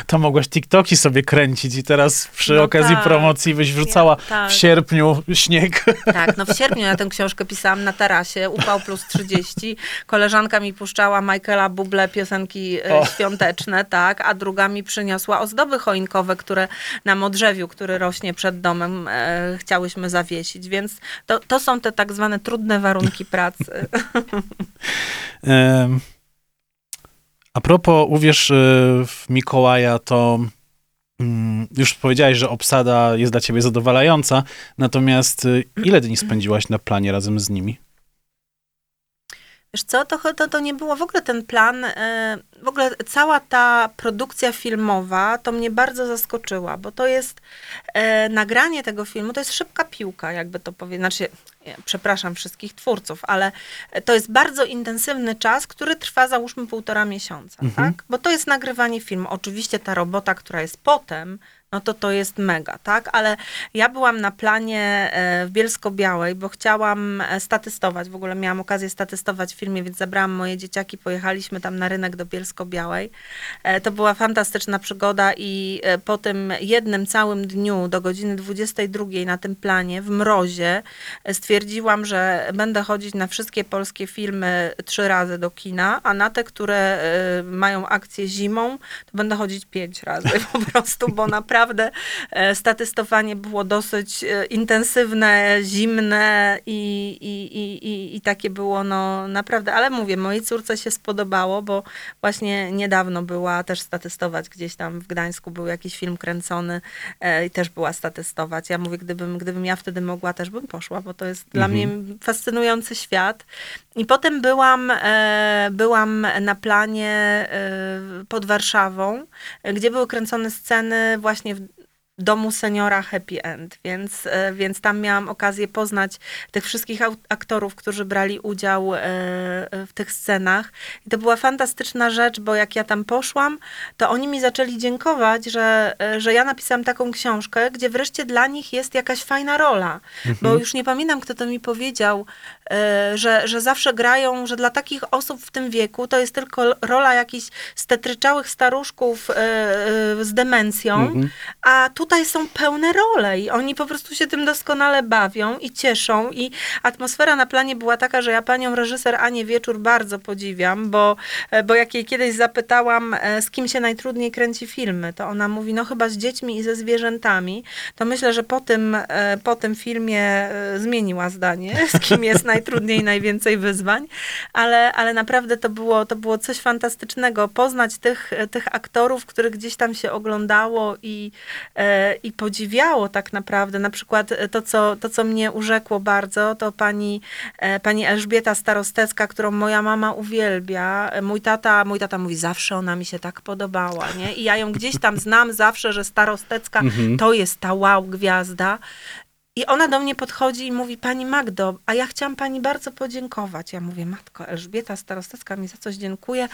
To mogłaś TikToki sobie kręcić i teraz przy No okazji tak. promocji byś wrzucała tak. w sierpniu śnieg. Tak, no w sierpniu ja tę książkę pisałam na tarasie, upał plus 30. Koleżanka mi puszczała Michaela Bublé piosenki e, O. świąteczne, tak, a druga mi przyniosła ozdoby choinkowe, które na modrzewiu, który rośnie przed domem, e, chciałyśmy zawiesić, więc to, to są te tak zwane trudne warunki pracy. A propos, uwierz y, w Mikołaja, to mm, już powiedziałeś, że obsada jest dla ciebie zadowalająca, natomiast y, ile dni spędziłaś na planie razem z nimi? Wiesz co, to, to, to nie było w ogóle ten plan, e, w ogóle cała ta produkcja filmowa to mnie bardzo zaskoczyła, bo to jest e, nagranie tego filmu, to jest szybka piłka, jakby to powiedzieć, znaczy, przepraszam wszystkich twórców, ale to jest bardzo intensywny czas, który trwa załóżmy półtora miesiąca, Mhm. tak? Bo to jest nagrywanie filmu. Oczywiście ta robota, która jest potem, no to to jest mega, tak? Ale ja byłam na planie e, w Bielsko-Białej, bo chciałam e, statystować. W ogóle miałam okazję statystować w filmie, więc zabrałam moje dzieciaki, pojechaliśmy tam na rynek do Bielsko-Białej. E, To była fantastyczna przygoda i po tym jednym całym dniu do godziny 22 na tym planie w mrozie stwierdziłam, że będę chodzić na wszystkie polskie filmy trzy razy do kina, a na te, które mają akcję zimą, to będę chodzić pięć razy po prostu, bo naprawdę e, statystowanie było dosyć e, intensywne, zimne i, i, i, i, i takie było no naprawdę, ale mówię, mojej córce się spodobało, bo właśnie niedawno była też statystować gdzieś tam w Gdańsku, był jakiś film kręcony e, i też była statystować. Ja mówię, gdybym, gdybym ja wtedy mogła, też bym poszła, bo to jest dla mnie fascynujący świat. I potem byłam, byłam na planie pod Warszawą, gdzie były kręcone sceny właśnie w domu seniora Happy End, więc, e, więc tam miałam okazję poznać tych wszystkich aktorów, którzy brali udział e, w tych scenach. I to była fantastyczna rzecz, bo jak ja tam poszłam, to oni mi zaczęli dziękować, że, e, że ja napisałam taką książkę, gdzie wreszcie dla nich jest jakaś fajna rola. Bo już nie pamiętam, kto to mi powiedział, że, że zawsze grają, że dla takich osób w tym wieku to jest tylko rola jakichś stetryczałych staruszków z demencją, Mhm. a tutaj są pełne role i oni po prostu się tym doskonale bawią i cieszą i atmosfera na planie była taka, że ja panią reżyser Anię Wieczór bardzo podziwiam, bo, e, bo jak jej kiedyś zapytałam, e, z kim się najtrudniej kręci filmy, to ona mówi, no chyba z dziećmi i ze zwierzętami, to myślę, że po tym, e, po tym filmie zmieniła zdanie, z kim jest najtrudniej, najwięcej wyzwań, ale, ale naprawdę to było, to było coś fantastycznego, poznać tych, tych aktorów, których gdzieś tam się oglądało i, i podziwiało tak naprawdę. Na przykład to co, to, co mnie urzekło bardzo, to pani, e, pani Elżbieta Starostecka, którą moja mama uwielbia. Mój tata, mój tata mówi, zawsze ona mi się tak podobała, nie? I ja ją gdzieś tam znam zawsze, że Starostecka Mhm. to jest ta wow gwiazda. I ona do mnie podchodzi i mówi, pani Magdo, a ja chciałam pani bardzo podziękować. Ja mówię, matko, Elżbieta Starostecka mi za coś dziękuję.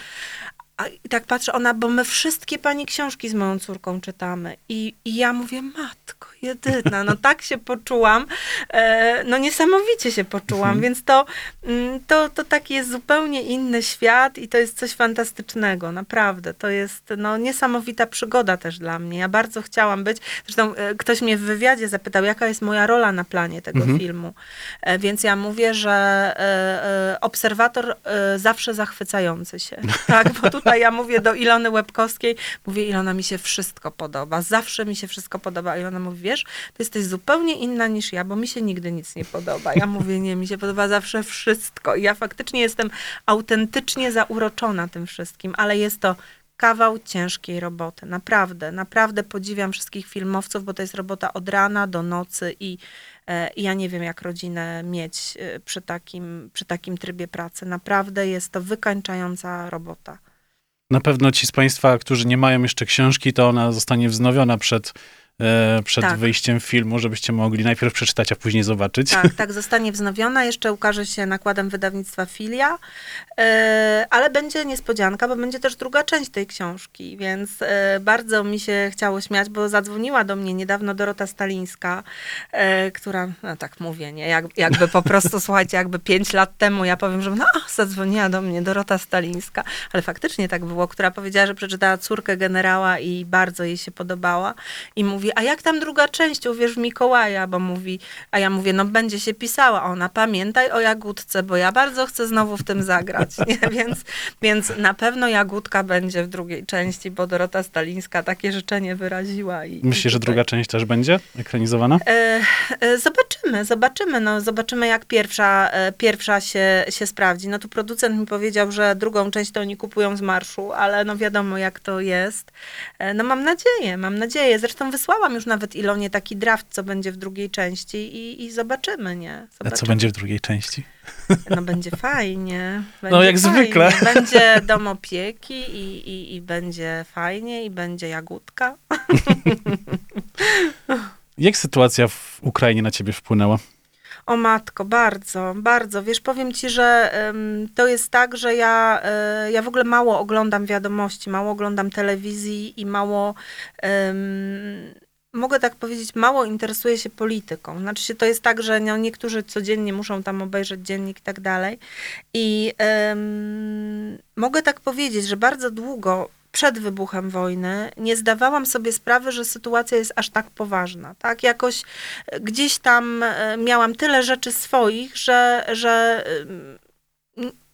A i tak patrzę, ona, bo my wszystkie pani książki z moją córką czytamy. I, i ja mówię, matko jedyna, no tak się poczułam, e, no niesamowicie się poczułam, więc to, mm, to, to taki jest zupełnie inny świat i to jest coś fantastycznego, naprawdę. To jest no, niesamowita przygoda też dla mnie. Ja bardzo chciałam być, zresztą e, ktoś mnie w wywiadzie zapytał, jaka jest moja rola na planie tego filmu. E, więc ja mówię, że e, e, obserwator e, zawsze zachwycający się. Tak, bo tutaj ja mówię do Ilony Łebkowskiej, mówię, Ilona, mi się wszystko podoba, zawsze mi się wszystko podoba. A Ilona mówi, wiesz, ty jesteś zupełnie inna niż ja, bo mi się nigdy nic nie podoba. Ja mówię, nie, mi się podoba zawsze wszystko. I ja faktycznie jestem autentycznie zauroczona tym wszystkim, ale jest to kawał ciężkiej roboty. Naprawdę, naprawdę podziwiam wszystkich filmowców, bo to jest robota od rana do nocy i, e, i ja nie wiem, jak rodzinę mieć e, przy takim, przy takim trybie pracy. Naprawdę jest to wykańczająca robota. Na pewno ci z Państwa, którzy nie mają jeszcze książki, to ona zostanie wznowiona przed, przed Tak. wyjściem filmu, żebyście mogli najpierw przeczytać, a później zobaczyć. Tak, tak, zostanie wznowiona. Jeszcze ukaże się nakładem wydawnictwa Filia, e, ale będzie niespodzianka, bo będzie też druga część tej książki, więc e, bardzo mi się chciało śmiać, bo zadzwoniła do mnie niedawno Dorota Stalińska, e, która, no tak mówię, nie, jak, jakby po prostu, słuchajcie, jakby pięć lat temu ja powiem, że no, zadzwoniła do mnie Dorota Stalińska, ale faktycznie tak było, która powiedziała, że przeczytała Córkę Generała i bardzo jej się podobała i mówi, a jak tam druga część, uwierz w Mikołaja, bo mówi, a ja mówię, no będzie się pisała, ona pamiętaj o Jagódce, bo ja bardzo chcę znowu w tym zagrać, nie? Więc, więc na pewno Jagódka będzie w drugiej części, bo Dorota Stalińska takie życzenie wyraziła. I, Myślisz, i że druga część też będzie ekranizowana? E, e, Zobaczymy, zobaczymy, no, zobaczymy jak pierwsza, e, pierwsza się, się sprawdzi. No tu producent mi powiedział, że drugą część to oni kupują z marszu, ale no wiadomo jak to jest. E, No mam nadzieję, mam nadzieję. Zresztą wysłałam już nawet Ilonie taki draft, co będzie w drugiej części i, i zobaczymy, nie? A Zobaczymy. co będzie w drugiej części? No będzie fajnie. No, Będzie jak fajnie. zwykle. Będzie dom opieki i, i, i będzie fajnie i będzie jagódka. Jak sytuacja w Ukrainie na ciebie wpłynęła? O matko, bardzo, bardzo. Wiesz, powiem ci, że to jest tak, że ja, e, ja w ogóle mało oglądam wiadomości, mało oglądam telewizji i mało, mogę tak powiedzieć, mało interesuję się polityką. Znaczy się, to jest tak, że no, niektórzy codziennie muszą tam obejrzeć dziennik i tak dalej. I em, mogę tak powiedzieć, że bardzo długo przed wybuchem wojny nie zdawałam sobie sprawy, że sytuacja jest aż tak poważna. Tak? Jakoś e, gdzieś tam e, miałam tyle rzeczy swoich, że, że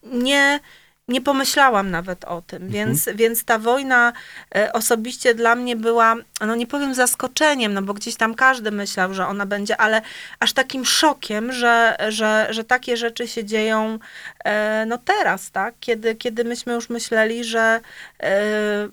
nie, nie pomyślałam nawet o tym, więc, więc ta wojna e, osobiście dla mnie była, no nie powiem zaskoczeniem, no bo gdzieś tam każdy myślał, że ona będzie, ale aż takim szokiem, że, że, że takie rzeczy się dzieją e, no teraz, tak? Kiedy, kiedy myśmy już myśleli, że e,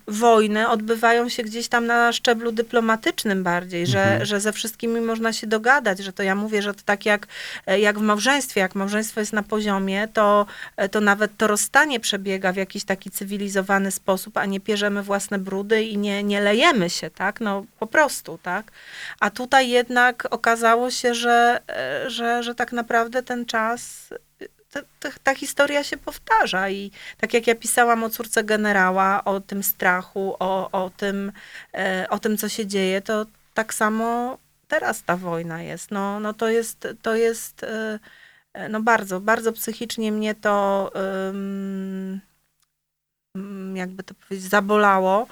wojny odbywają się gdzieś tam na szczeblu dyplomatycznym bardziej, że, że ze wszystkimi można się dogadać, że to ja mówię, że to tak jak, jak w małżeństwie, jak małżeństwo jest na poziomie, to, to nawet to rozstanie przebiega w jakiś taki cywilizowany sposób, a nie pierzemy własne brudy i nie, nie lejemy się, tak? No po prostu, tak? A tutaj jednak okazało się, że, e, że, że tak naprawdę ten czas ta, ta, ta historia się powtarza i tak jak ja pisałam o córce generała, o tym strachu, o, o, tym, e, o tym, co się dzieje, to tak samo teraz ta wojna jest. No, no to jest, to jest e, e, no bardzo, bardzo psychicznie mnie to jakby to powiedzieć, zabolało.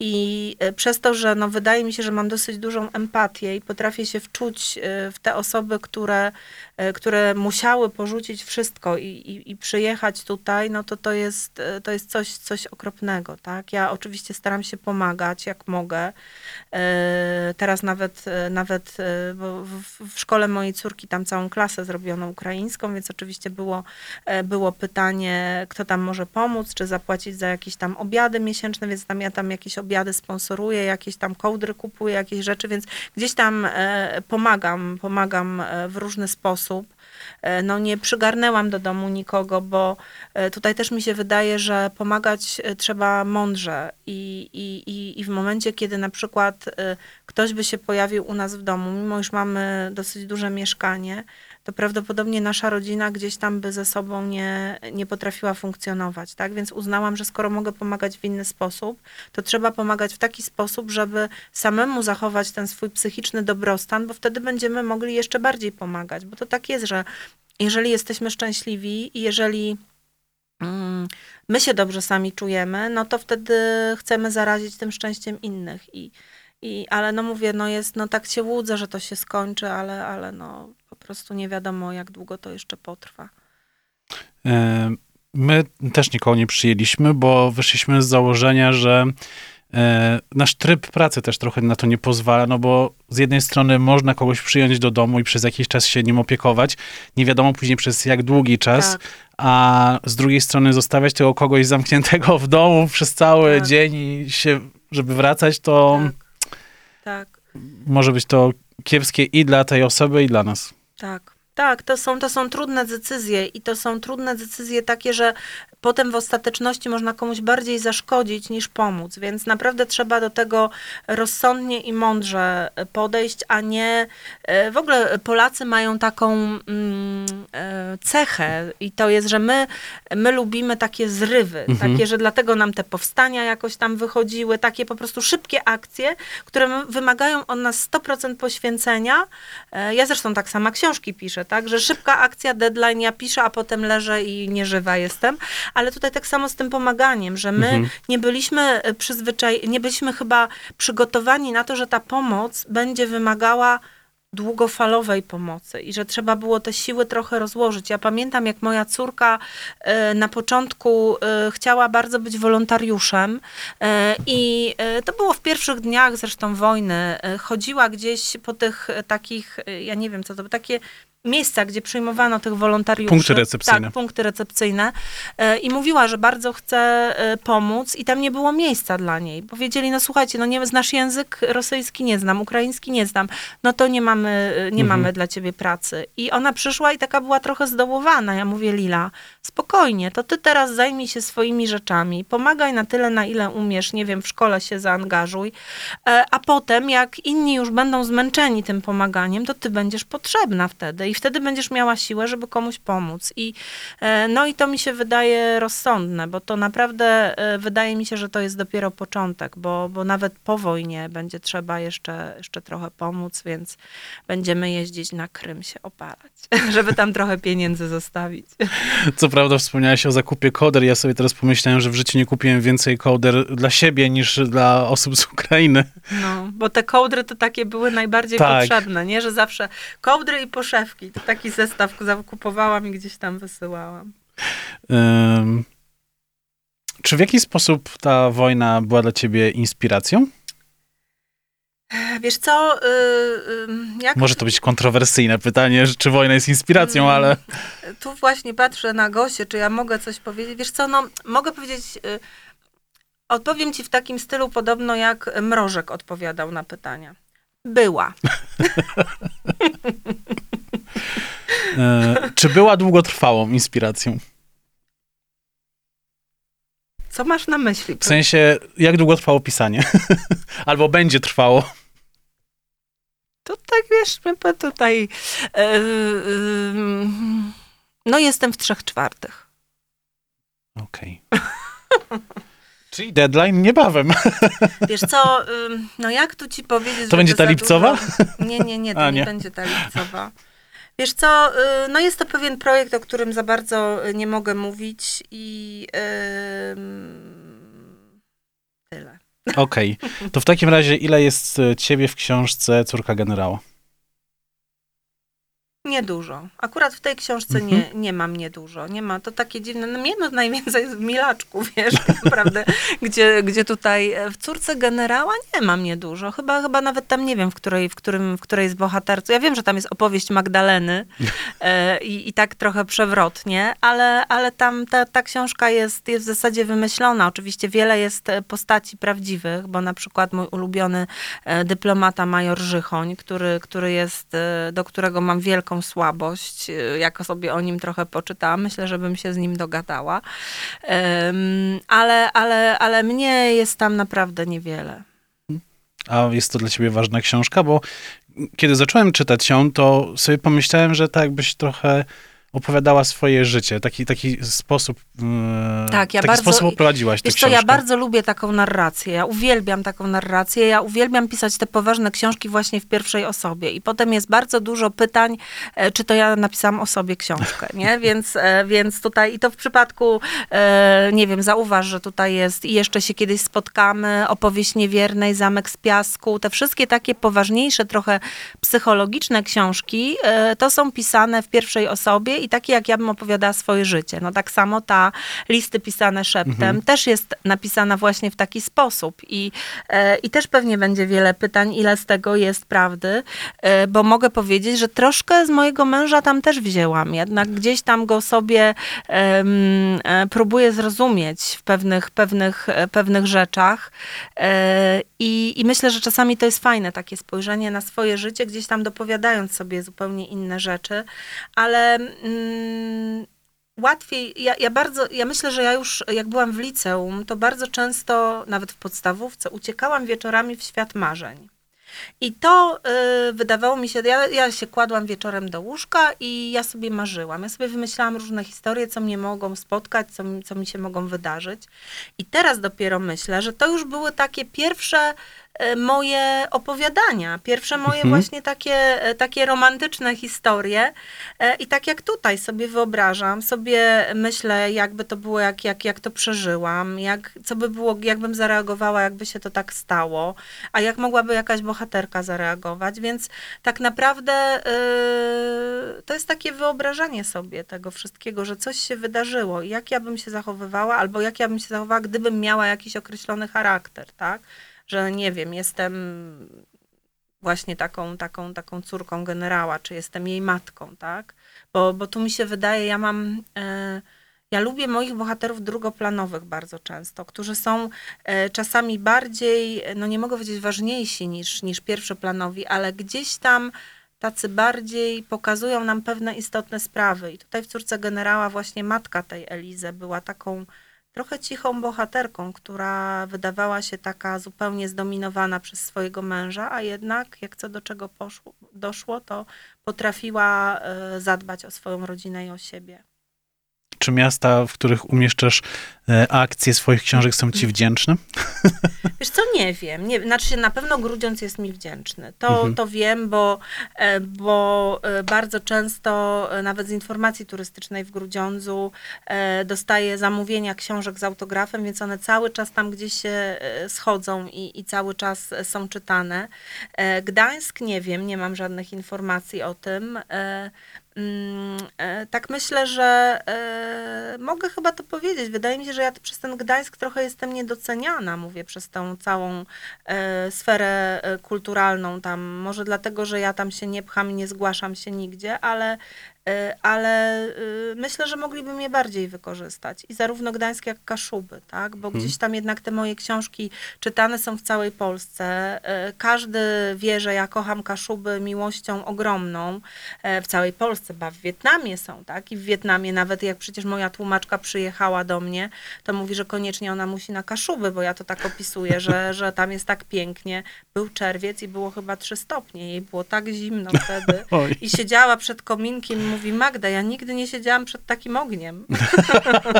I e, przez to, że no, wydaje mi się, że mam dosyć dużą empatię i potrafię się wczuć e, w te osoby, które, e, które musiały porzucić wszystko i, i, i przyjechać tutaj, no to to jest, e, to jest coś, coś okropnego, tak? Ja oczywiście staram się pomagać, jak mogę. E, Teraz nawet, e, nawet e, w, szkole mojej córki tam całą klasę zrobiono ukraińską, więc oczywiście było, e, było pytanie, kto tam może pomóc, czy zapłacić za jakieś tam obiady miesięczne, więc tam ja tam jakieś obiady sponsoruję, jakieś tam kołdry kupuję, jakieś rzeczy, więc gdzieś tam e, pomagam, pomagam e, w różny sposób. E, No nie przygarnęłam do domu nikogo, bo e, tutaj też mi się wydaje, że pomagać e, trzeba mądrze i, i, i, w momencie, kiedy na przykład ktoś by się pojawił u nas w domu, mimo iż mamy dosyć duże mieszkanie, to prawdopodobnie nasza rodzina gdzieś tam by ze sobą nie, nie potrafiła funkcjonować, tak? Więc uznałam, że skoro mogę pomagać w inny sposób, to trzeba pomagać w taki sposób, żeby samemu zachować ten swój psychiczny dobrostan, bo wtedy będziemy mogli jeszcze bardziej pomagać, bo to tak jest, że jeżeli jesteśmy szczęśliwi i jeżeli mm, my się dobrze sami czujemy, no to wtedy chcemy zarazić tym szczęściem innych i i, ale no mówię, no jest, no tak się łudzę, że to się skończy, ale, ale no po prostu nie wiadomo, jak długo to jeszcze potrwa. E, My też nikogo nie przyjęliśmy, bo wyszliśmy z założenia, że e, nasz tryb pracy też trochę na to nie pozwala, no bo z jednej strony można kogoś przyjąć do domu i przez jakiś czas się nim opiekować, nie wiadomo później przez jak długi czas, Tak. a z drugiej strony zostawiać tego kogoś zamkniętego w domu przez cały Tak. dzień i się, żeby wracać, to Tak. Tak. może być to kiepskie i dla tej osoby, i dla nas. Tak. Tak, to są, to są trudne decyzje i to są trudne decyzje takie, że potem w ostateczności można komuś bardziej zaszkodzić niż pomóc, więc naprawdę trzeba do tego rozsądnie i mądrze podejść, a nie e, w ogóle Polacy mają taką mm, e, cechę i to jest, że my, my lubimy takie zrywy, takie, że dlatego nam te powstania jakoś tam wychodziły, takie po prostu szybkie akcje, które wymagają od nas 100% poświęcenia. E, Ja zresztą tak sama książki piszę, tak, że szybka akcja, deadline, ja piszę, a potem leżę i nieżywa jestem, ale tutaj tak samo z tym pomaganiem, że my nie byliśmy przyzwyczaj, nie byliśmy chyba przygotowani na to, że ta pomoc będzie wymagała długofalowej pomocy i że trzeba było te siły trochę rozłożyć. Ja pamiętam, jak moja córka e, na początku e, chciała bardzo być wolontariuszem e, i to było w pierwszych dniach zresztą wojny. Chodziła gdzieś po tych takich, ja nie wiem co to, były, takie miejsca, gdzie przyjmowano tych wolontariuszy. Punkty recepcyjne. Tak, punkty recepcyjne. I mówiła, że bardzo chce pomóc i tam nie było miejsca dla niej. Powiedzieli, no słuchajcie, no nie znasz język rosyjski, nie znam, ukraiński nie znam, no to nie mam mamy, nie Mhm. mamy dla ciebie pracy. I ona przyszła i taka była trochę zdołowana. Ja mówię, Lila, spokojnie, to ty teraz zajmij się swoimi rzeczami, pomagaj na tyle, na ile umiesz, nie wiem, w szkole się zaangażuj, e, a potem jak inni już będą zmęczeni tym pomaganiem, to ty będziesz potrzebna wtedy i wtedy będziesz miała siłę, żeby komuś pomóc. I, e, no i to mi się wydaje rozsądne, bo to naprawdę e, wydaje mi się, że to jest dopiero początek, bo, bo nawet po wojnie będzie trzeba jeszcze, jeszcze trochę pomóc, więc będziemy jeździć na Krym się opalać, żeby tam trochę pieniędzy zostawić. Co prawda wspomniałeś o zakupie koder. Ja sobie teraz pomyślałem, że w życiu nie kupiłem więcej koder dla siebie niż dla osób z Ukrainy. No, bo te kołdry to takie były najbardziej Tak. potrzebne, nie? Że zawsze kołdry i poszewki. To taki zestaw zakupowałam i gdzieś tam wysyłałam. Ym, czy w jakiś sposób ta wojna była dla ciebie inspiracją? Wiesz co, y, y, jak Może to być kontrowersyjne pytanie, czy wojna jest inspiracją, Mm, ale Tu właśnie patrzę na Gosię, czy ja mogę coś powiedzieć. Wiesz co, no mogę powiedzieć, y, odpowiem ci w takim stylu podobno jak Mrożek odpowiadał na pytania. Była. e, czy była długotrwałą inspiracją? Co masz na myśli? W sensie, jak długo trwało pisanie? Albo będzie trwało? To tak wiesz, tutaj. e, e, no jestem w trzech czwartych. Okej. Czyli deadline niebawem. Wiesz co, no jak tu ci powiedzieć, To będzie ta lipcowa? Dużo... Nie, nie, nie, to A, nie. nie. będzie ta lipcowa. Wiesz co, y, no jest to pewien projekt, o którym za bardzo y, nie mogę mówić i ym, tyle. Okej. To w takim razie, ile jest e, ciebie w książce Córka Generała? Niedużo. Akurat w tej książce Mhm. nie, nie mam niedużo. Nie ma, to takie dziwne. No mnie no najwięcej jest w Milaczku, wiesz, tak naprawdę, gdzie, gdzie tutaj e, w Córce Generała nie mam niedużo. Chyba, chyba nawet tam nie wiem, w której, w którym, w której jest bohatercą. Ja wiem, że tam jest opowieść Magdaleny e, i, i tak trochę przewrotnie, ale, ale tam ta, ta książka jest, jest w zasadzie wymyślona. Oczywiście wiele jest e, postaci prawdziwych, bo na przykład mój ulubiony e, dyplomata major Żychoń, który, który jest, do którego mam wielką słabość, e, jak sobie o nim trochę poczytałam, myślę, że bym się z nim dogadała. Ale, ale, ale mnie jest tam naprawdę niewiele. A jest to dla ciebie ważna książka? Bo kiedy zacząłem czytać ją, to sobie pomyślałem, że tak jakbyś trochę opowiadała swoje życie. Taki, taki sposób, e, Tak, ja taki bardzo- sposób oprowadziłaś tę co, książkę. ja bardzo lubię taką narrację. Ja uwielbiam taką narrację. Ja uwielbiam pisać te poważne książki właśnie w pierwszej osobie. I potem jest bardzo dużo pytań, e, czy to ja napisałam o sobie książkę, nie? Więc, e, więc tutaj, i to w przypadku, e, nie wiem, zauważ, że tutaj jest i jeszcze się kiedyś spotkamy, opowieść niewiernej, Zamek z piasku. Te wszystkie takie poważniejsze, trochę psychologiczne książki, to są pisane w pierwszej osobie i takie, jak ja bym opowiadała swoje życie. No tak samo ta listy pisane szeptem też jest napisana właśnie w taki sposób. I, e, i też pewnie będzie wiele pytań, ile z tego jest prawdy, e, bo mogę powiedzieć, że troszkę z mojego męża tam też wzięłam, jednak gdzieś tam go sobie e, próbuję zrozumieć w pewnych, pewnych, pewnych rzeczach. I, i myślę, że czasami to jest fajne takie spojrzenie na swoje życie, gdzieś tam dopowiadając sobie zupełnie inne rzeczy, ale mm, łatwiej, ja, ja bardzo, ja myślę, że ja już jak byłam w liceum, to bardzo często, nawet w podstawówce, uciekałam wieczorami w świat marzeń. I to y, wydawało mi się, ja, ja się kładłam wieczorem do łóżka i ja sobie marzyłam. Ja sobie wymyślałam różne historie, co mnie mogą spotkać, co, co mi się mogą wydarzyć. I teraz dopiero myślę, że to już były takie pierwsze moje opowiadania, pierwsze moje Mhm. właśnie takie, e, takie romantyczne historie. E, I tak jak tutaj sobie wyobrażam, sobie myślę, jakby to było, jak, jak, jak to przeżyłam, jak, co by było, jakbym zareagowała, jakby się to tak stało, a jak mogłaby jakaś bohaterka zareagować, więc tak naprawdę e, to jest takie wyobrażanie sobie tego wszystkiego, że coś się wydarzyło i jak ja bym się zachowywała, albo jak ja bym się zachowała, gdybym miała jakiś określony charakter, tak? Że nie wiem, jestem właśnie taką, taką, taką córką generała, czy jestem jej matką, tak? Bo, bo tu mi się wydaje, ja mam. E, ja lubię moich bohaterów drugoplanowych bardzo często, którzy są e, czasami bardziej, no nie mogę powiedzieć ważniejsi niż, niż pierwszoplanowi, ale gdzieś tam tacy bardziej pokazują nam pewne istotne sprawy. I tutaj w córce generała właśnie matka tej Elizy była taką trochę cichą bohaterką, która wydawała się taka zupełnie zdominowana przez swojego męża, a jednak jak co do czego poszło, doszło, to potrafiła e, zadbać o swoją rodzinę i o siebie. Czy miasta, w których umieszczasz e, akcje swoich książek są ci wdzięczne? Wiesz co, nie wiem. Nie, znaczy się na pewno Grudziądz jest mi wdzięczny. To, Mhm. to wiem, bo, e, bo e, bardzo często nawet z informacji turystycznej w Grudziądzu dostaję zamówienia książek z autografem, więc one cały czas tam gdzieś się schodzą i, i cały czas są czytane. Gdańsk nie wiem, nie mam żadnych informacji o tym. Mm, e, Tak myślę, że e, mogę chyba to powiedzieć. Wydaje mi się, że ja przez ten Gdańsk trochę jestem niedoceniana, mówię, przez tą całą e, sferę kulturalną tam. Może dlatego, że ja tam się nie pcham i nie zgłaszam się nigdzie, ale, ale e, myślę, że mogliby mnie bardziej wykorzystać. I zarówno Gdańsk, jak Kaszuby, tak? Bo gdzieś tam jednak te moje książki czytane są w całej Polsce. E, Każdy wie, że ja kocham Kaszuby miłością ogromną w całej Polsce, ba w Wietnamie są, tak? I w Wietnamie nawet jak przecież moja tłumaczka przyjechała do mnie, to mówi, że koniecznie ona musi na Kaszuby, bo ja to tak opisuję, że, że tam jest tak pięknie. Był czerwiec i było chyba 3 stopnie, jej było tak zimno wtedy. I siedziała przed kominkiem mówi, Magda, ja nigdy nie siedziałam przed takim ogniem.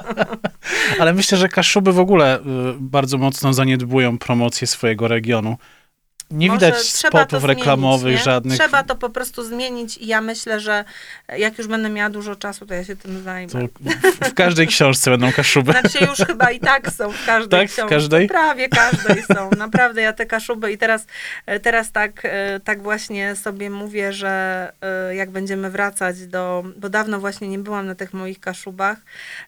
Ale myślę, że Kaszuby w ogóle y, bardzo mocno zaniedbują promocję swojego regionu. Nie Może widać spotów zmienić, reklamowych nie? żadnych. Trzeba to po prostu zmienić i ja myślę, że jak już będę miała dużo czasu, to ja się tym zajmę. W, w każdej książce będą Kaszuby. Znaczy już chyba i tak są w każdej Tak? W książce. każdej? Prawie każdej są. Naprawdę ja te kaszuby i teraz, teraz tak, e, tak właśnie sobie mówię, że e, jak będziemy wracać do, bo dawno właśnie nie byłam na tych moich kaszubach,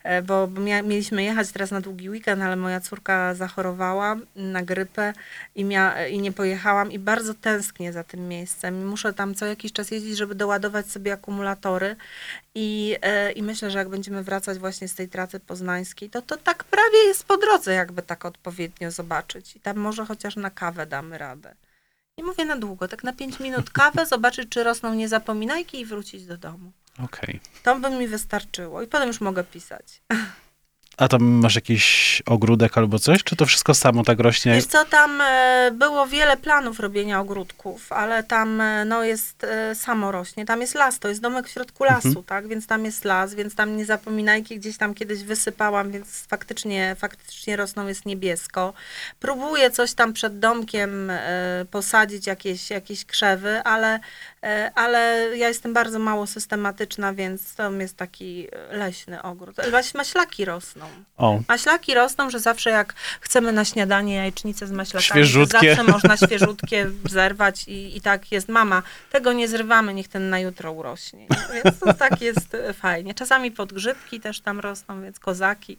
e, bo, mieliśmy jechać teraz na długi weekend, ale moja córka zachorowała na grypę i, mia, i nie i bardzo tęsknię za tym miejscem. Muszę tam co jakiś czas jeździć, żeby doładować sobie akumulatory i, e, I myślę, że jak będziemy wracać właśnie z tej trasy poznańskiej, to to tak prawie jest po drodze, jakby tak odpowiednio zobaczyć. I tam może chociaż na kawę damy radę. Nie mówię na długo, tak na 5 minut kawę, zobaczyć, czy rosną niezapominajki i wrócić do domu. Okej. To by mi wystarczyło i potem już mogę pisać. A tam masz jakiś ogródek albo coś? Czy to wszystko samo tak rośnie? Wiesz co, tam e, było wiele planów robienia ogródków, ale tam e, no, jest e, samo rośnie. Tam jest las, to jest domek w środku lasu, tak? Więc tam jest las, więc tam nie zapominajki gdzieś tam kiedyś wysypałam, więc faktycznie, faktycznie rosną, jest niebiesko. Próbuję coś tam przed domkiem posadzić, jakieś, jakieś krzewy, ale, ale ja jestem bardzo mało systematyczna, więc to jest taki e, leśny ogród. Maś- Maślaki rosną. O, Maślaki rosną, że zawsze jak chcemy na śniadanie jajecznicę z maślakami, zawsze można świeżutkie zerwać i, i tak jest mama. Tego nie zrywamy, niech ten na jutro urośnie. Więc to tak jest e, fajnie. Czasami podgrzybki też tam rosną, więc kozaki,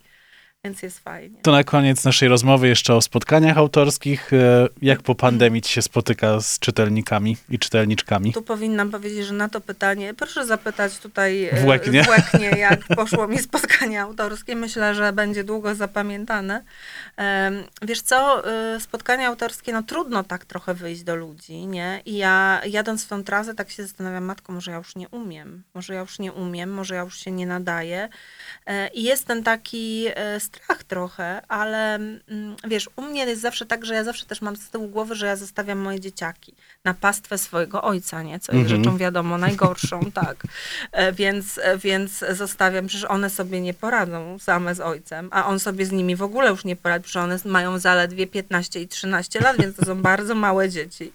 więc jest fajnie. to na koniec naszej rozmowy jeszcze o spotkaniach autorskich. E, Jak po pandemii ci się spotyka z czytelnikami i czytelniczkami? Tu powinnam powiedzieć, że na to pytanie, proszę zapytać tutaj e, W Łeknie. w Łeknie, jak poszło mi spotkanie autorskie. Myślę, że będzie długo zapamiętane. Wiesz co, e, spotkania autorskie, no trudno tak trochę wyjść do ludzi, nie? I ja jadąc w tą trasę tak się zastanawiam, matko, może ja już nie umiem, może ja już nie umiem, może ja już się nie nadaję. I jest ten taki strach trochę, ale mm, wiesz, u mnie jest zawsze tak, że ja zawsze też mam z tyłu głowy, że ja zostawiam moje dzieciaki na pastwę swojego ojca, nie? Co jest Mhm. rzeczą wiadomo najgorszą, tak. E, Więc, e, więc zostawiam, przecież one sobie nie poradzą same z ojcem, a on sobie z nimi w ogóle już nie poradzi, przecież one mają zaledwie 15 i 13 lat, więc to są bardzo małe dzieci.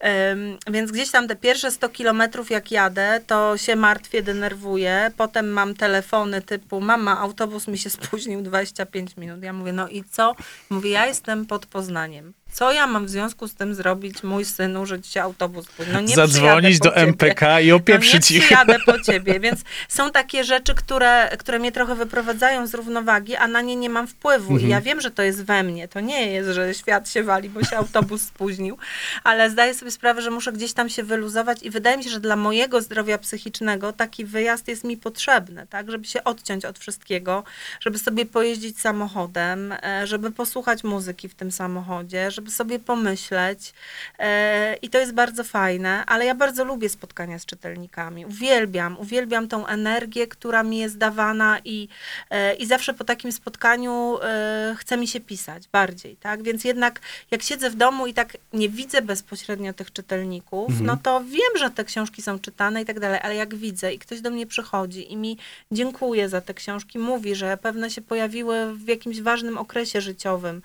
Em, Więc gdzieś tam te pierwsze 100 kilometrów jak jadę, to się martwię, denerwuję. Potem mam telefony typu, mama, autobus mi się spóźnił 25 minut. Ja mówię, no i co? Mówię, ja jestem pod Poznaniem. Co ja mam w związku z tym zrobić, mój synu, że się autobus? No nie Zadzwonić do. MPK i No nie opieprzyć ich. przyjadę po ciebie, więc są takie rzeczy, które, które mnie trochę wyprowadzają z równowagi, a na nie nie mam wpływu. I ja wiem, że to jest we mnie. To nie jest, że świat się wali, bo się autobus spóźnił, ale zdaję sobie sprawę, że muszę gdzieś tam się wyluzować i wydaje mi się, że dla mojego zdrowia psychicznego taki wyjazd jest mi potrzebny, tak, żeby się odciąć od wszystkiego, żeby sobie pojeździć samochodem, e, żeby posłuchać muzyki w tym samochodzie, żeby żeby sobie pomyśleć. E, I to jest bardzo fajne, ale ja bardzo lubię spotkania z czytelnikami. Uwielbiam, uwielbiam tą energię, która mi jest dawana i, e, i zawsze po takim spotkaniu e, chce mi się pisać bardziej, tak? Więc jednak jak siedzę w domu i tak nie widzę bezpośrednio tych czytelników, Mhm. no to wiem, że te książki są czytane i tak dalej, ale jak widzę i ktoś do mnie przychodzi i mi dziękuję za te książki, mówi, że pewne się pojawiły w jakimś ważnym okresie życiowym,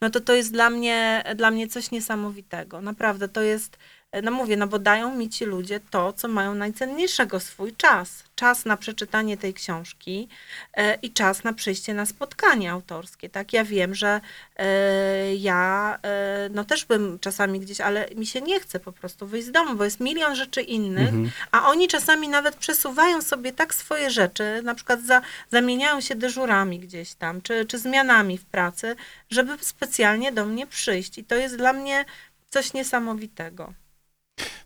no to to jest dla mnie, dla mnie coś niesamowitego. Naprawdę, to jest, no mówię, no bo dają mi ci ludzie to, co mają najcenniejszego, swój czas. Czas na przeczytanie tej książki e, i czas na przyjście na spotkanie autorskie, tak? Ja wiem, że e, ja, e, no też bym czasami gdzieś, ale mi się nie chce po prostu wyjść z domu, bo jest milion rzeczy innych, Mhm. a oni czasami nawet przesuwają sobie tak swoje rzeczy, na przykład za, zamieniają się dyżurami gdzieś tam, czy, czy zmianami w pracy, żeby specjalnie do mnie przyjść. I to jest dla mnie coś niesamowitego.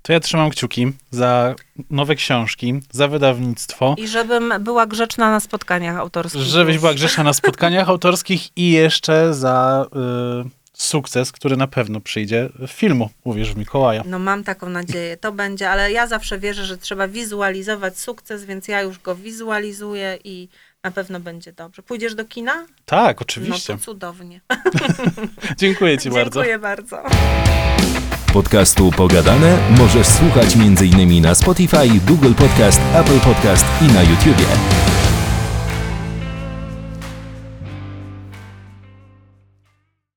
To ja trzymam kciuki za nowe książki, za wydawnictwo, I żebym była grzeczna na spotkaniach autorskich. żebyś była grzeszna na spotkaniach autorskich i jeszcze za y, sukces, który na pewno przyjdzie w filmu, uwierz w Mikołaja. No mam taką nadzieję, to będzie, ale ja zawsze wierzę, że trzeba wizualizować sukces, więc ja już go wizualizuję i na pewno będzie dobrze. Pójdziesz do kina? Tak, No oczywiście. to cudownie. Dziękuję ci bardzo. Dziękuję bardzo. Podcastu Pogadane możesz słuchać m.in. na Spotify, Google Podcast, Apple Podcast i na YouTubie.